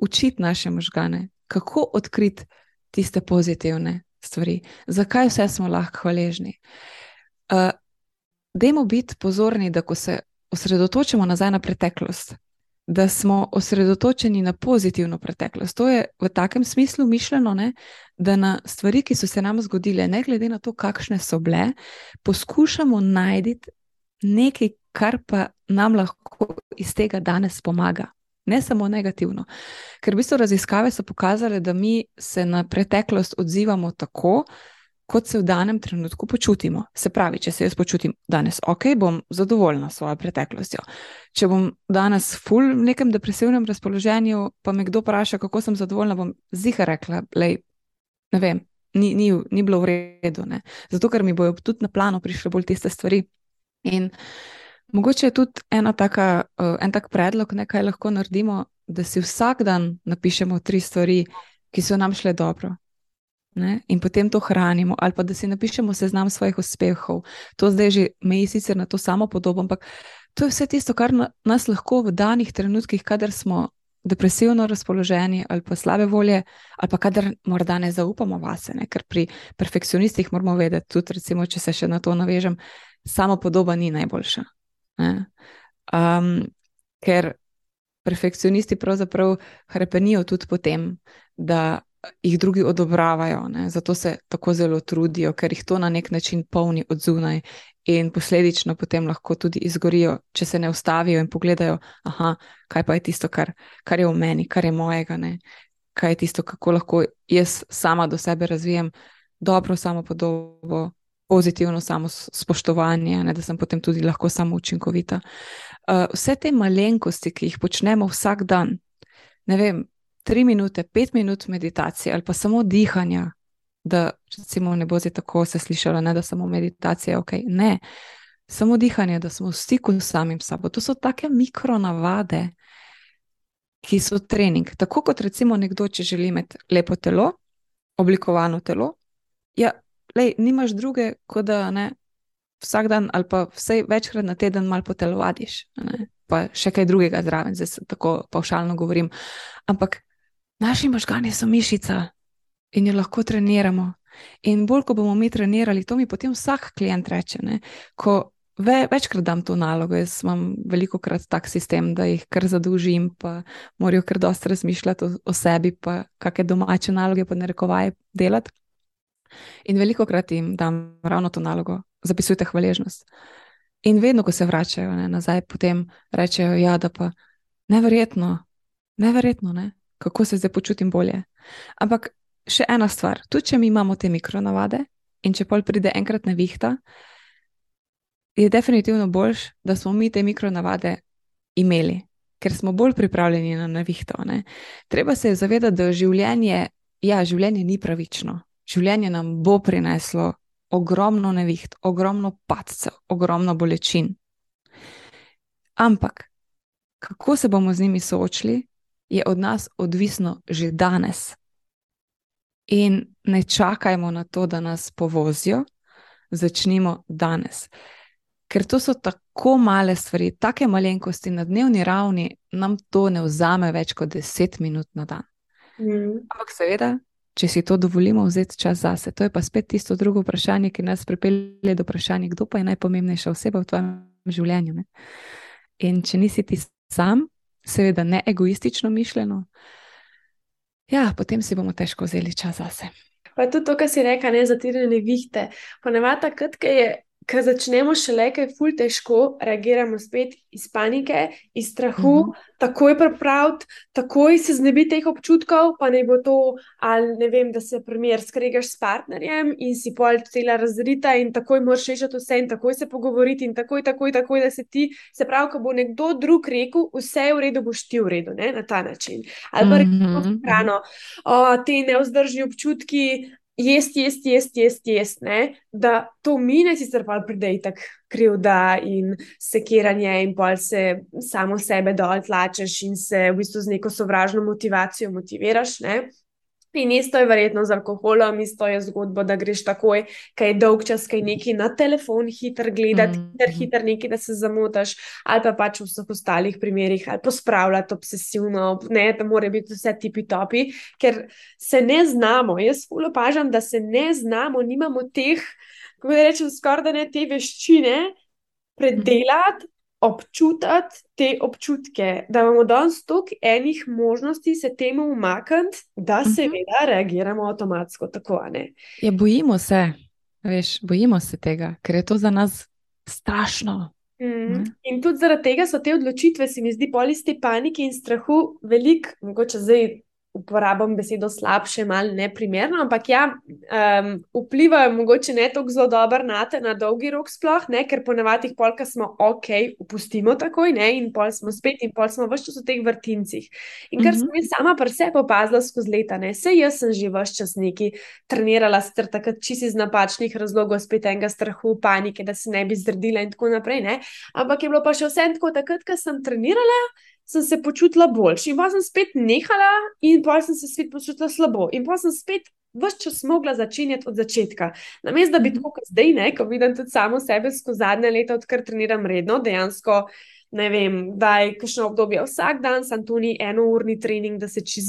učiti naše možgane, kako odkriti tiste pozitivne stvari, zakaj vse smo lahko hvaležni. Uh, dajmo biti pozorni, da ko se osredotočimo nazaj na preteklost, da smo osredotočeni na pozitivno preteklost. To je v takem smislu mišljeno, ne, da na stvari, ki so se nam zgodile, ne glede na to, kakšne so bile, poskušamo najti nekaj, kar pa nam lahko iz tega danes pomaga. Ne samo negativno. Ker v bistvu raziskave so pokazale, da mi se na preteklost odzivamo tako, kot se v danem trenutku počutimo. Se pravi, če se jaz počutim danes ok, bom zadovoljna s svojo preteklostjo. Če bom danes full v nekem depresivnem razpoloženju, pa me kdo vpraša, kako sem zadovoljna, bom ziha rekla, lej, ne vem, ni, ni, ni bilo v redu. Ne? Zato, ker mi bojo tudi na plano prišle bolj tiste stvari. In mogoče je tudi taka, uh, en tak predlog, ne, kaj lahko naredimo, da si vsak dan napišemo tri stvari, ki so nam šle dobro. Ne? In potem to hranimo, ali pa da si napišemo seznam svojih uspehov. To zdaj že meji sicer na to samo podobo, ampak to je vse tisto, kar na, nas lahko v danih trenutkih, kadar smo depresivno razpoloženi ali pa slabe volje, ali pa kadar morda ne zaupamo vase, ne? ker pri perfekcionistih moramo vedeti, tudi recimo, če se še na to navežem, samo podoba ni najboljša. Um, ker perfekcionisti pravzaprav hrepenijo tudi potem, da jih drugi odobravajo, ne? zato se tako zelo trudijo, ker jih to na nek način polni od zunaj in posledično potem lahko tudi izgorijo, če se ne ustavijo in pogledajo, aha, kaj pa je tisto, kar, kar je v meni, kar je mojega, ne? kaj je tisto, kako lahko jaz sama do sebe razvijem dobro samo podobo. Pozitivno samo spoštovanje, ne, da sem potem tudi lahko samo učinkovita. Uh, vse te malenkosti, ki jih počnemo vsak dan, ne vem, tri minute, pet minut meditacije ali pa samo dihanja, da recimo, ne bo zdaj tako se slišalo, ne, da samo meditacija je ok. Ne, samo dihanje, da smo v stiku s samim sabo. To so take mikronavade, ki so trening. Tako kot recimo nekdo, če želi imeti lepo telo, oblikovano telo. Ja, lej, nimaš druge, kot da ne. Vsak dan, ali pa vsaj večkrat na teden, malo potelovadiš, pa še kaj drugega zraven, zdaj tako paušalno govorim. Ampak Naši možgani so mišica in jo lahko treniramo. In bolj, ko bomo mi trenirali, to mi potem vsak klient reče. Ne? Ko ve, večkrat dam to nalogo, jaz imam veliko krat tak sistem, da jih kar zadužim, pa morajo kar dosta razmišljati o, o sebi, pa kakšne domače naloge, pa ne rekovaj delati. In veliko krat jim dam ravno to nalogo, zapisujte hvaležnost. In vedno, ko se vračajo ne, nazaj, potem rečejo, ja, da pa neverjetno, neverjetno, ne kako se zdaj počutim bolje. Ampak še ena stvar, tudi če mi imamo te mikronavade in če pol pride enkrat na vihta, je definitivno boljš, da smo mi te mikronavade imeli, ker smo bolj pripravljeni na nevihto. Ne? Treba se zavedati, da življenje, ja, življenje ni pravično. Življenje nam bo prineslo ogromno neviht, ogromno padcev, ogromno bolečin. Ampak kako se bomo z njimi soočili, je od nas odvisno že danes. In ne čakajmo na to, da nas povozijo, začnimo danes. Ker to so tako male stvari, tako malenkosti na dnevni ravni, nam to ne vzame več kot 10 minut na dan. Mm. Ampak, seveda, če si to dovolimo, vzeti čas zase. To je pa spet tisto drugo vprašanje, ki nas pripelje do vprašanja, kdo pa je najpomembnejša oseba v tvojem življenju. Ne? In če nisi ti sam, seveda ne egoistično mišljeno, ja, potem si bomo težko vzeli čas zase. Pa tudi to, kar si rekel, ne zatirane vihte. Ponavadi, takrat, ko je ko začnemo šele, kaj je ful težko, reagiramo spet iz panike, iz strahu, mhm. -huh. takoj pripraviti, takoj se znebiti teh občutkov, pa ne bo to, ali ne vem, da se primer skregaš s partnerjem in si pol cela razrita in takoj moraš rešiti vse in takoj se pogovoriti in takoj, takoj, takoj, da se ti, se pravi, ko bo nekdo drug rekel, vse je v redu, boš ti v redu, ne, na ta način. Ali pa uh -huh. rečemo, hrano, ti neozdržni občutki, jesti, jesti, jesti, jesti, jesti da to mine, sicer pa pride tako krivda in sekiranje, in pa se samo sebe dol tlačeš in se v bistvu z neko sovražno motivacijo motiviraš. Ne? In isto je verjetno z alkoholom, isto je zgodba, da greš takoj, kaj je dolg čas, kaj neki na telefon, hiter gledati, mm -hmm. hiter, hiter neki, da se zamotaš, ali pa pač v vseh ostalih primerih, ali pospravljati obsesivno, ne, da mora biti vse tipi topi, ker se ne znamo. Jaz ulopažam, da se ne znamo, nimamo teh, kako rečem, skoraj da ne te veščine, predelati, občutiti te občutke, da imamo danes toliko enih možnosti se temu umakniti, da Mhm. seveda reagiramo avtomatsko tako. Ja, bojimo se, veš, bojimo se tega, ker je to za nas strašno. Mm. Ne. In tudi zaradi tega so te odločitve, se mi zdi, pol iz te panike in strahu veliko, mogoče zdaj uporabim besedo slabše, malo neprimerno, ampak ja, um, vplivajo mogoče ne tako zelo dobro na te, na dolgi rok sploh, ne, ker ponavadi jih polka smo ok, upustimo takoj, ne, in pol smo spet in pol smo vse čas v teh vrtincih. In kar Mhm. sem jaz sama pri sebi opazila skozi leta, ne, sej jaz sem že vse čas neki trenirala, sicer takrat čisi iz napačnih razlogov, spet enega strahu, panike, da se ne bi zredila in tako naprej, ne, ampak je bilo pa še vse tako, takrat, ko sem trenirala, sem se počutila boljše in pa sem spet nehala in pa sem se spet počutila slabo in pa sem spet vse čas mogla začenjati od začetka. Namesto da bi tako kot zdaj, ne, ko vidim tudi samo sebe skozi zadnje leta, odkar treniram redno, dejansko. Ne vem, da je kakšno obdobje vsak dan, sem tu ni enourni trening, da se čez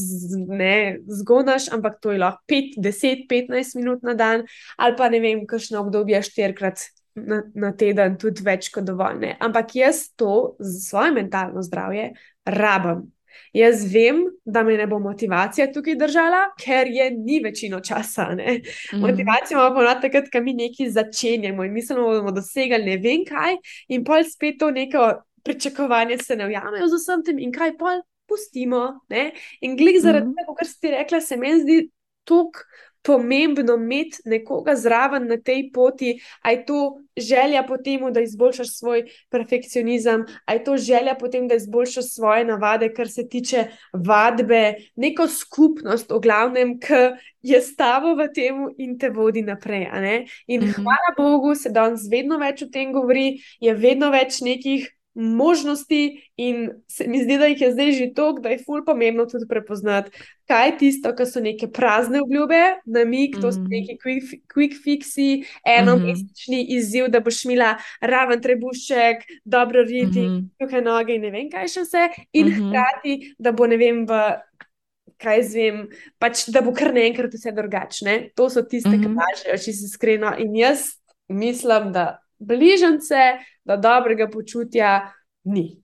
ne zgonaš, ampak to je lahko 5, 10, 15 minut na dan, ali pa ne vem, kakšno obdobje štirikrat na, na teden, tudi več kot dovolj. Ne. Ampak jaz to za svoje mentalno zdravje rabim. Jaz vem, da me ne bo motivacija tukaj držala, ker je ni večino časa. Ne. Mhm. Motivacijo imamo ponavadi takrat, ko mi nekaj začenjamo in mislimo, da bomo dosegli ne vem kaj, in pol spet to neko pričakovanje se ne ujamejo z vsem tem, in kaj pol pustimo. Ne? In glik zaradi Mhm. tega, kar si ti rekla, se meni zdi tako pomembno imeti nekoga zraven na tej poti, a je to želja po tem, da izboljšaš svoj perfekcionizem, a je to želja po tem, da izboljšaš svoje navade, kar se tiče vadbe, neko skupnost, v glavnem, ki je s tabo v tem in te vodi naprej. In Mhm. hvala Bogu, se danes vedno več o tem govori, je vedno več nekih možnosti, in se mi zdi, da jih je zdaj že toliko, da je ful pomembno tudi prepoznati, kaj je tisto, kar so neke prazne obljube, namig, to so Mhm. neki quick, quick fixi, enomesečni izziv, da boš imela raven trebušček, dobro riti, Mhm. suhe noge in ne vem kaj še vse, in Mhm. hkrati, da bo ne vem v. Kaj jaz vem, pač, da bo kar naenkrat vse drugačne. To so tiste, ki Mhm. lažejo, če si iskreno. In jaz mislim, da bližnjice, da dobrega počutja ni.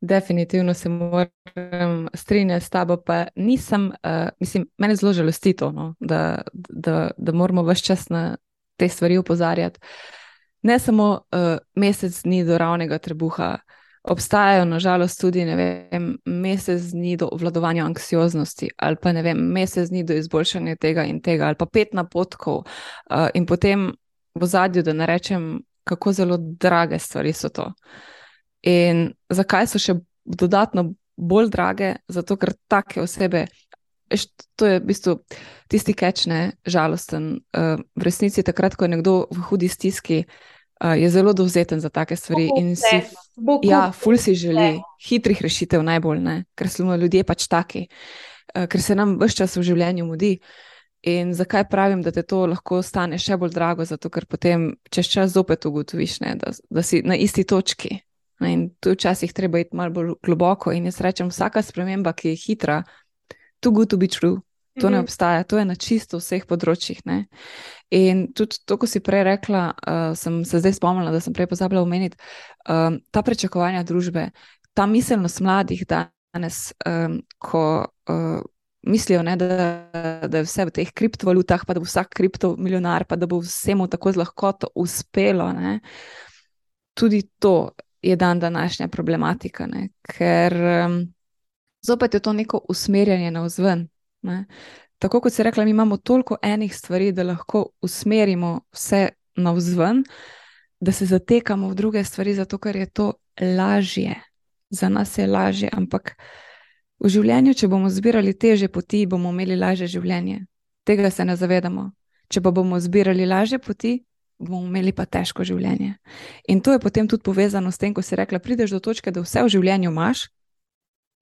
Definitivno se moram strinjati s tabo, pa nisem, uh, mislim, mene zelo žalosti to, no, da, da, da moramo vse čas na te stvari opozarjati. Ne samo uh, mesec dni do ravnega trebuha, obstajajo nažalost tudi vem, mesec dni do obvladovanja anksioznosti, ali pa vem, mesec dni do izboljšanja tega in tega, ali pa pet napotkov, uh, in potem v zadju, da ne rečem, kako zelo drage stvari so to. In zakaj so še dodatno bolj drage? Zato, ker take osebe, to je v bistvu tisti kečne, žalosten. Uh, v resnici, takrat, ko je nekdo v hudi stiski, uh, je zelo dovzeten za take stvari in si, Bo ja, ful si želi hitrih rešitev, najbolj ne, ker smo ljudje pač taki, uh, ker se nam vse čas v življenju mudi. In zakaj pravim, da te to lahko stane še bolj drago? Zato, ker potem čez čas zopet ugotoviš, ne, da, da si na isti točki. Ne, in tu včasih treba iti malo bolj globoko. In jaz rečem, vsaka sprememba, ki je hitra, too good to be true. To ne Mhm. obstaja, to je na čisto vseh področjih. Ne? In tudi to, ko si prej rekla, uh, sem se zdaj spomnila, da sem prej pozabila omeniti, um, ta pričakovanja družbe, ta miselnost mladih danes, um, ko uh, mislijo, ne, da, da je vse v teh kriptovalutah, pa da bo vsak kriptomilionar, pa da bo vsemu tako z lahkoto uspelo. Ne? Tudi to je dan današnja problematika, ne? ker um, zopet je to neko usmerjanje na vzven. Ne? Tako kot si rekla, mi imamo toliko enih stvari, da lahko usmerimo vse na vzven, da se zatekamo v druge stvari, zato ker je to lažje. Za nas je lažje, ampak v življenju, če bomo zbirali teže poti, bomo imeli lažje življenje. Tega se ne zavedamo. Če pa bomo zbirali lažje poti, bomo imeli pa težko življenje. In to je potem tudi povezano s tem, ko si rekla, prideš do točke, da vse v življenju imaš,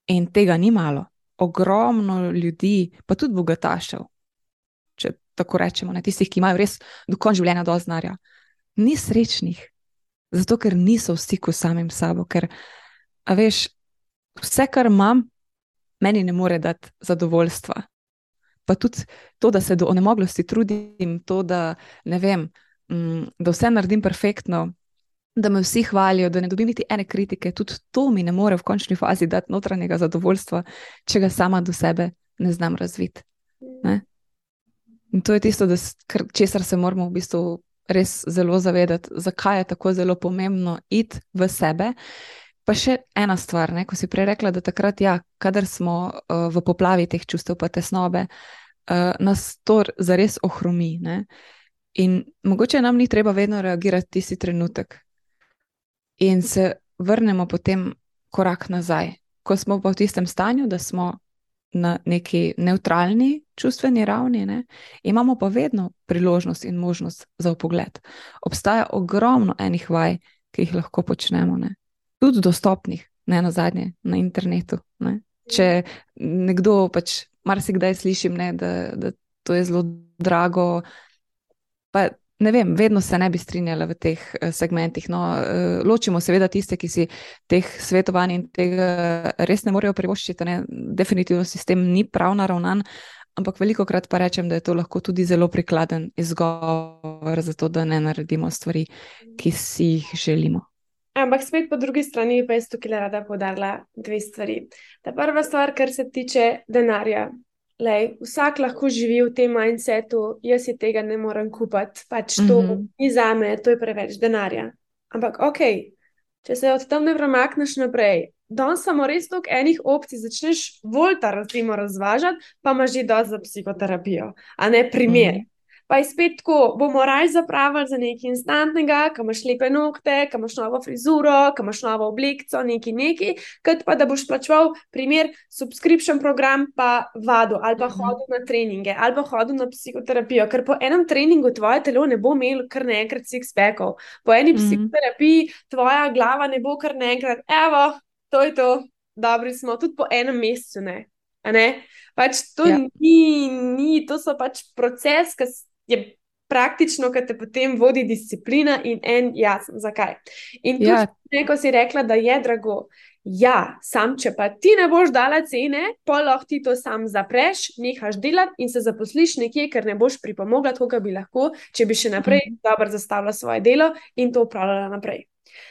in tega ni malo. Ogromno ljudi, pa tudi bogatašev, če tako rečemo, ne tistih, ki imajo res do konca življenja dovolj znanja, ni srečnih, zato ker niso v stiku s samim sabo. Ker, veš, vse, kar imam, meni ne more dati zadovoljstva. Pa tudi to, da se do onemoglosti trudim, to, da vem, mm, da vse naredim perfektno, da me vsi hvalijo, da ne dobim niti ene kritike, tudi to mi ne more v končni fazi dati notranjega zadovoljstva, če ga sama do sebe ne znam razviti. In to je tisto, česar se moramo v bistvu res zelo zavedati, zakaj je tako zelo pomembno iti v sebe. Pa še ena stvar, ne? ko si prej rekla, da takrat, ja, kadar smo uh, v poplavi teh čustev, pa tesnobe, uh, nas to zares ohromi. Ne? In mogoče nam ni treba vedno reagirati tisti trenutek, in se vrnemo potem korak nazaj, ko smo pa v tistem stanju, da smo na neki neutralni čustveni ravni, ne, imamo pa vedno priložnost in možnost za pogled. Obstaja ogromno enih vaj, ki jih lahko počnemo, ne. Tudi dostopnih, ne na zadnje, na internetu. Ne. Če nekdo pač marsikdaj slišim, ne, da, da to je zelo drago. Pa ne vem, vedno se ne bi strinjala v teh eh, segmentih. No, eh, ločimo seveda tiste, ki si teh svetovanj in tega res ne morejo privoščiti. Ne? Definitivno sistem ni prav naravnan, ampak veliko krat pa rečem, da je to lahko tudi zelo prikladen izgovor za to, da ne naredimo stvari, ki si jih želimo. Ampak spet po drugi strani pa je tukaj rada podarila dve stvari. Ta prva stvar, kar se tiče denarja. Lej, vsak lahko živi v tem mindsetu, jaz si tega ne morem kupiti, pač to mm -hmm. ni za me, to je preveč denarja. Ampak, ok, če se od tam ne premakneš naprej, danes samo res toliko enih opcij, začneš volta razvažati, pa imaš že dosti za psihoterapijo, a ne primer. Mm -hmm pa je spet tako, bomo raje zapravili za nekaj instantnega, ki imaš lepe nokte, ki imaš novo frizuro, ki imaš novo oblikico, neki neki, kot pa da boš plačal, primer, subscription program, pa vado ali pa mhm. hodil na treninge ali pa hodil na psihoterapijo, ker po enem treningu tvoje telo ne bo imelo kar naenkrat six-packov, po eni mm -hmm. psihoterapiji tvoja glava ne bo kar naenkrat, evo, to je to, dobri smo, tudi po enem mesecu ne. Pač to ja. ni, ni, to so pač proces, ki je praktično, ker te potem vodi disciplina in en jasen, zakaj. In tudi, ja. neko si rekla, da je drago. Ja, sam, če pa ti ne boš dala cene, pa lahko ti to sam zapreš, nehaš delati in se zaposliš nekje, ker ne boš pripomogla, koga bi lahko, če bi še naprej mm -hmm. dobro zastavila svoje delo in to upravljala naprej.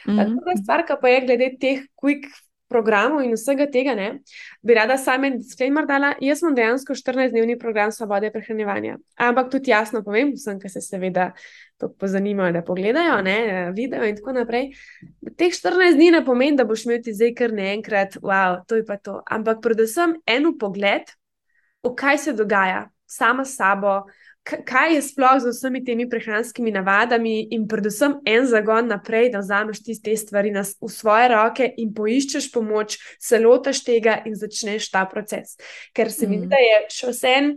Mm -hmm. Druga stvar, pa je glede teh quick programov in vsega tega, ne, bi rada sama en disclaimer dala. Jaz imam dejansko 14-dnevni program svobode prehranevanja. Ampak tudi jasno povem, vsem, ki se seveda to pozanimajo, da pogledajo ne, video in tako naprej. Teh 14 dni ne pomeni, da boš imel ti zdaj kar naenkrat, wow, to je pa to. Ampak predvsem en pogled, v kaj se dogaja sama s sabo kaj je sploh z vsemi temi prehranskimi navadami, in predvsem en zagon naprej, da vzameš tiste stvari v svoje roke in poiščeš pomoč, se lotaš tega in začneš ta proces. Ker se mi mm. zdi, da je še vse en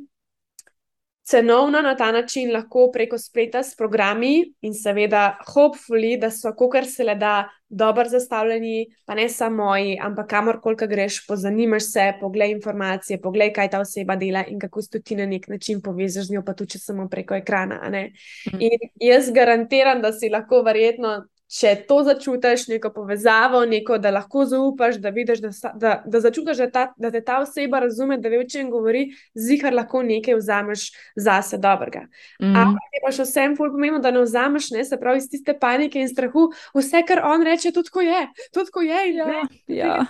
cenovno na ta način lahko preko spleta s programi in seveda, hopefully, da so, kar se le da, dobro zastavljeni, pa ne samo moji, ampak kamorkoli greš, pozanimaš se, poglej informacije, poglej, kaj ta oseba dela in kako se ti na nek način povežeš z njo, pa tudi samo preko ekrana. Mm. In jaz garantiram, da si lahko verjetno če to začutiš, neko povezavo, neko, da lahko zaupaš, da vidiš, da, da, da začutiš, da, ta, da te ta oseba razume, da ve, o čem govori, zihar lahko nekaj vzameš zase dobrega. Mm -hmm. Ampak je pa še vsem ful pomembno, da ne vzameš, ne, se pravi, iz tiste panike in strahu, vse, kar on reče, tudi ko je, tudi ko je. Ja, ne, ja.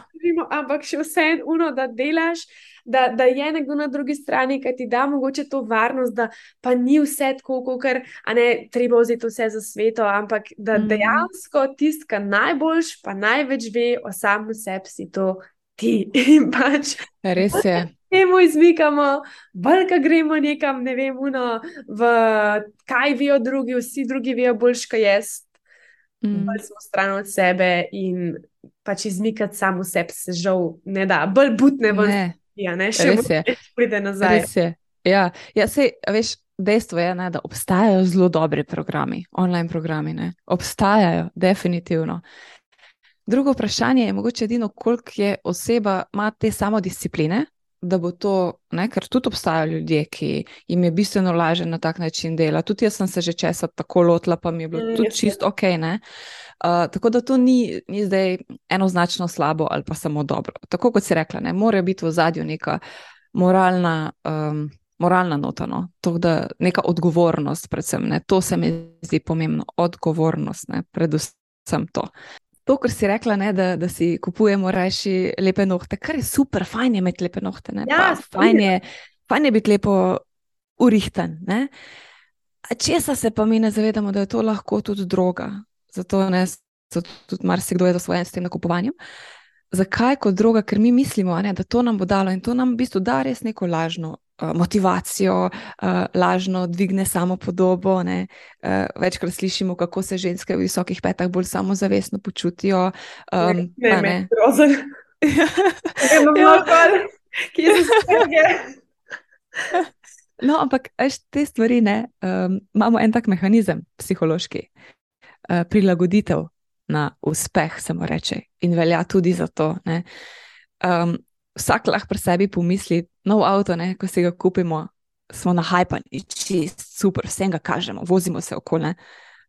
Ampak še vse eno, da delaš da, da je nekdo na drugi strani, ki ti da mogoče to varnost, da pa ni vse tako, kot je treba vzeti vse za sveto, ampak da mm. dejansko tisti, ki najboljš, pa največ ve o samem sebi, si to ti. pač, Res je. Temu izmikamo, bolj ka gremo nekam, ne vem, uno, v kaj vijo drugi, vsi drugi vijo boljš, kaj jaz. Mm. Bolj smo stran od sebe in pač izmikati samo sebe, se žal ne da, bolj butne v Ja, ne, še vedno pride nazaj. Ja, ja sej, veš, dejstvo je, ne, da obstajajo zelo dobri programi, online programi. Ne. Obstajajo, definitivno. Drugo vprašanje je mogoče edino, koliko je oseba ima te samodiscipline, da bo to, ne, ker tudi obstajajo ljudje, ki jim je bistveno lažje na tak način dela. Tudi jaz sem se že česa tako lotila, pa mi je bilo mm, tudi čisto ok. Ne. Uh, tako da to ni, ni zdaj enoznačno slabo ali pa samo dobro. Tako kot si rekla, ne, mora biti v zadju neka moralna, um, moralna nota, no? to, da neka odgovornost, predvsem. Ne? To se mi zdi pomembno, odgovornost, ne? predvsem to. To, kar si rekla, ne, da, da si kupujemo reči lepe nohte, kar je super, fajn je imeti lepe nohte. Ja, fajn, je, fajn je biti lepo urihten. Česa se pa mi ne zavedamo, da je to lahko tudi droga. Zato ne, tudi marsikdo je zasvojen s tem nakupovanjem. Zakaj kot droga? Ker mi mislimo, ne, da to nam bo dalo in to nam v bistvu da res neko lažno uh, motivacijo, uh, lažno dvigne samo podobo. Uh, večkrat slišimo, kako se ženske v visokih petah bolj samozavestno počutijo. Um, ne, ne, ne, grozen. ja, kje se spomniš? No, ampak te stvari ne, um, imamo en tak mehanizem, psihološki, uh, prilagoditev na uspeh, se mu reče, in velja tudi za to. Um, vsak lahko pri sebi pomisli, nov avto, ne, ko si ga kupimo, smo na hajpani, čist super, vsem ga kažemo, vozimo se okoli.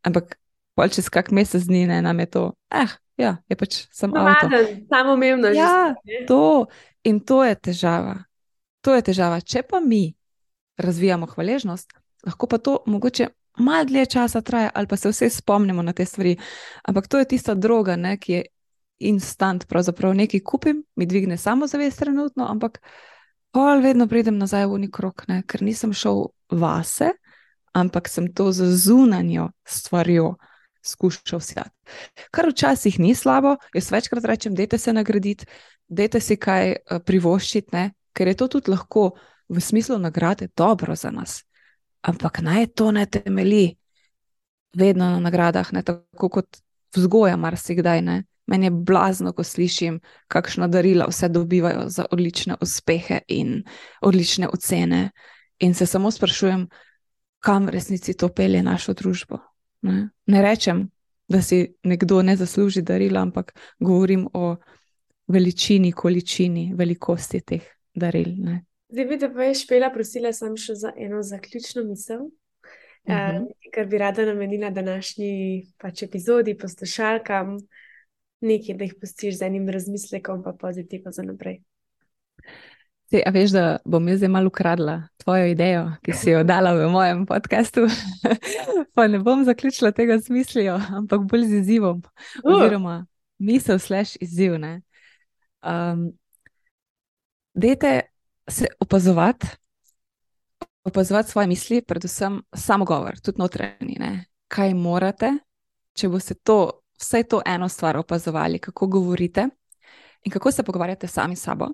Ampak pol čez kak mesec dni ne, nam je to, eh, ja, je pač samo avto. Samo že. Ja, to. In to je težava. To je težava. Če pa mi razvijamo hvaležnost, lahko pa to mogoče malo dlje časa traja, ali pa se vse spomnimo na te stvari. Ampak to je tista droga, ne, ki je instant, pravzaprav nekaj kupim, mi dvigne samozavest trenutno, ampak pa vedno pridem nazaj v neki krok, ne, ker nisem šel vase, ampak sem to z zunanjo stvarjo. Skušal si dati. Kar včasih ni slabo, jaz večkrat rečem, da se nagraditi, da si kaj eh, privoščiti, ker je to tudi lahko v smislu nagrade dobro za nas. Ampak naj to ne temelji vedno na nagradah, ne tako kot vzgoja, marsikdaj. Ne? Meni je blazno, ko slišim, kakšno darila vse dobivajo za odlične uspehe in odlične ocene. In se samo sprašujem, kam resnici to pelje našo družbo. Ne, ne rečem, da si nekdo ne zasluži darila, ampak govorim o veličini, količini, velikosti teh daril. Ne. Zdaj, bi te pa je špela, prosila sem še za eno zaključno misel, uh -huh. uh, kar bi rada namenila današnji pač epizodi, poslušalkam, nekaj, da jih pustiš z enim razmislekom, pa pozitivno za naprej. Sej, a veš, da bom jaz zdaj malo ukradla tvojo idejo, ki si jo dala v mojem podkastu. pa ne bom zaključila tega z mislijo, ampak bolj z izzivom. Uh. Oziroma, misel slash izziv. Um, dejte se opazovati, opazovati svoje misli, predvsem samo govor, tudi notranji. Ne? Kaj morate, če boste to, vse to eno stvar opazovali, kako govorite in kako se pogovarjate sami s sabo,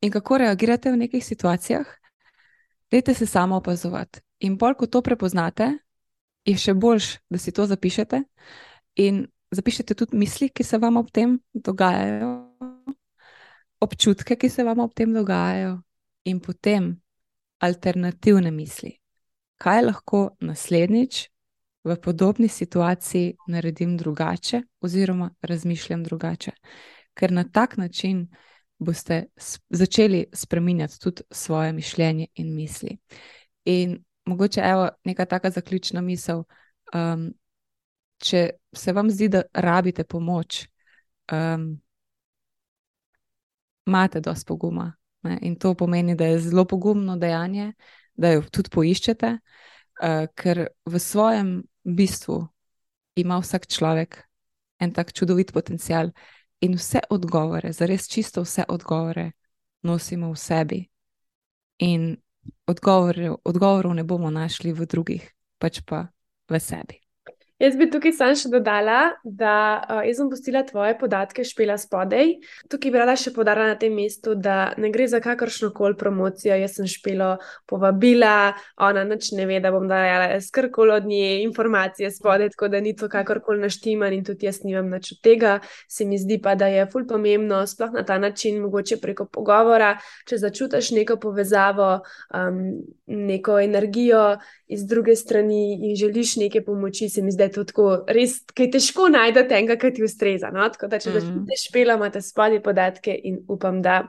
in kako reagirate v nekih situacijah, dajte se samo opazovati. In bolj, ko to prepoznate, je še boljš, da si to zapišete in zapišete tudi misli, ki se vam ob tem dogajajo. Občutke, ki se vam ob tem dogajajo, in potem alternativne misli. Kaj lahko naslednjič v podobni situaciji naredim drugače, oziroma razmišljam drugače. Ker na tak način boste začeli spremenjati tudi svoje mišljenje in misli. In mogoče je neka taka zaključna misel. Um, če se vam zdi, da rabite pomoč, um, imate dosti poguma, Ne? In to pomeni, da je zelo pogumno dejanje, da jo tudi poiščete, uh, ker v svojem bistvu ima vsak človek en tak čudovit potencial in vse odgovore, zares čisto vse odgovore, nosimo v sebi. In odgovorov ne bomo našli v drugih, pač pa v sebi. Jaz bi tukaj sam še dodala, da uh, jaz sem postila tvoje podatke, špela spodaj. Tukaj bi rada še podarila na tem mestu, da ne gre za kakršno koli promocijo. Jaz sem špelo povabila, ona nič ne ve, da bom dajala skrkoli od nje informacije spodaj, tako da ni to kakorkoli naštiman in tudi jaz nimam nič od tega. Se mi zdi pa, da je ful pomembno, sploh na ta način, mogoče preko pogovora, če začutiš neko povezavo, um, neko energijo iz druge strani in želiš neke pomoči, se mi zdi, da je to tako res, kaj težko najdete enega, ki ti ustreza. No? Tako da, če mm. začnete špela, imate spodaj podatke in upam, da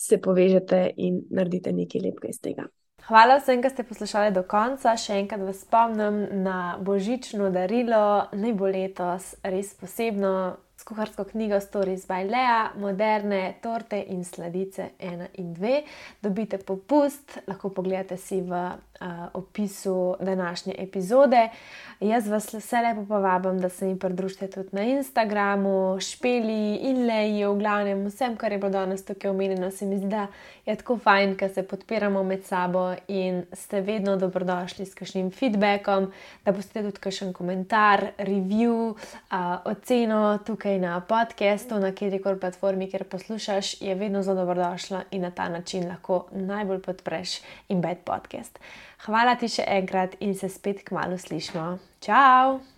se povežete in naredite nekaj lepega iz tega. Hvala vsem, ki ste poslušali do konca. Še enkrat vas spomnim na božično darilo, naj bo letos res posebno s kuharsko knjigo Stories by Lea, moderne torte in sladice 1 in 2. Dobite popust, lahko pogledate si v opisu današnje epizode. Jaz vas vse lepo povabim, da se mi pridružite tudi na Instagramu, špeli in leji, v glavnem vsem, kar je bilo danes tukaj omenjeno. Se mi zdi, da je tako fajn, ker se podpiramo med sabo in ste vedno dobrodošli s kakšnim feedbackom, da boste tudi kakšen komentar, review, uh, oceno tukaj na podkastu, na kjerkoli platformi, kjer poslušaš, je vedno zelo dobrodošla in na ta način lahko najbolj podpreš in bed podcast. Hvala ti še enkrat in se spet k malu slišmo. Ciao!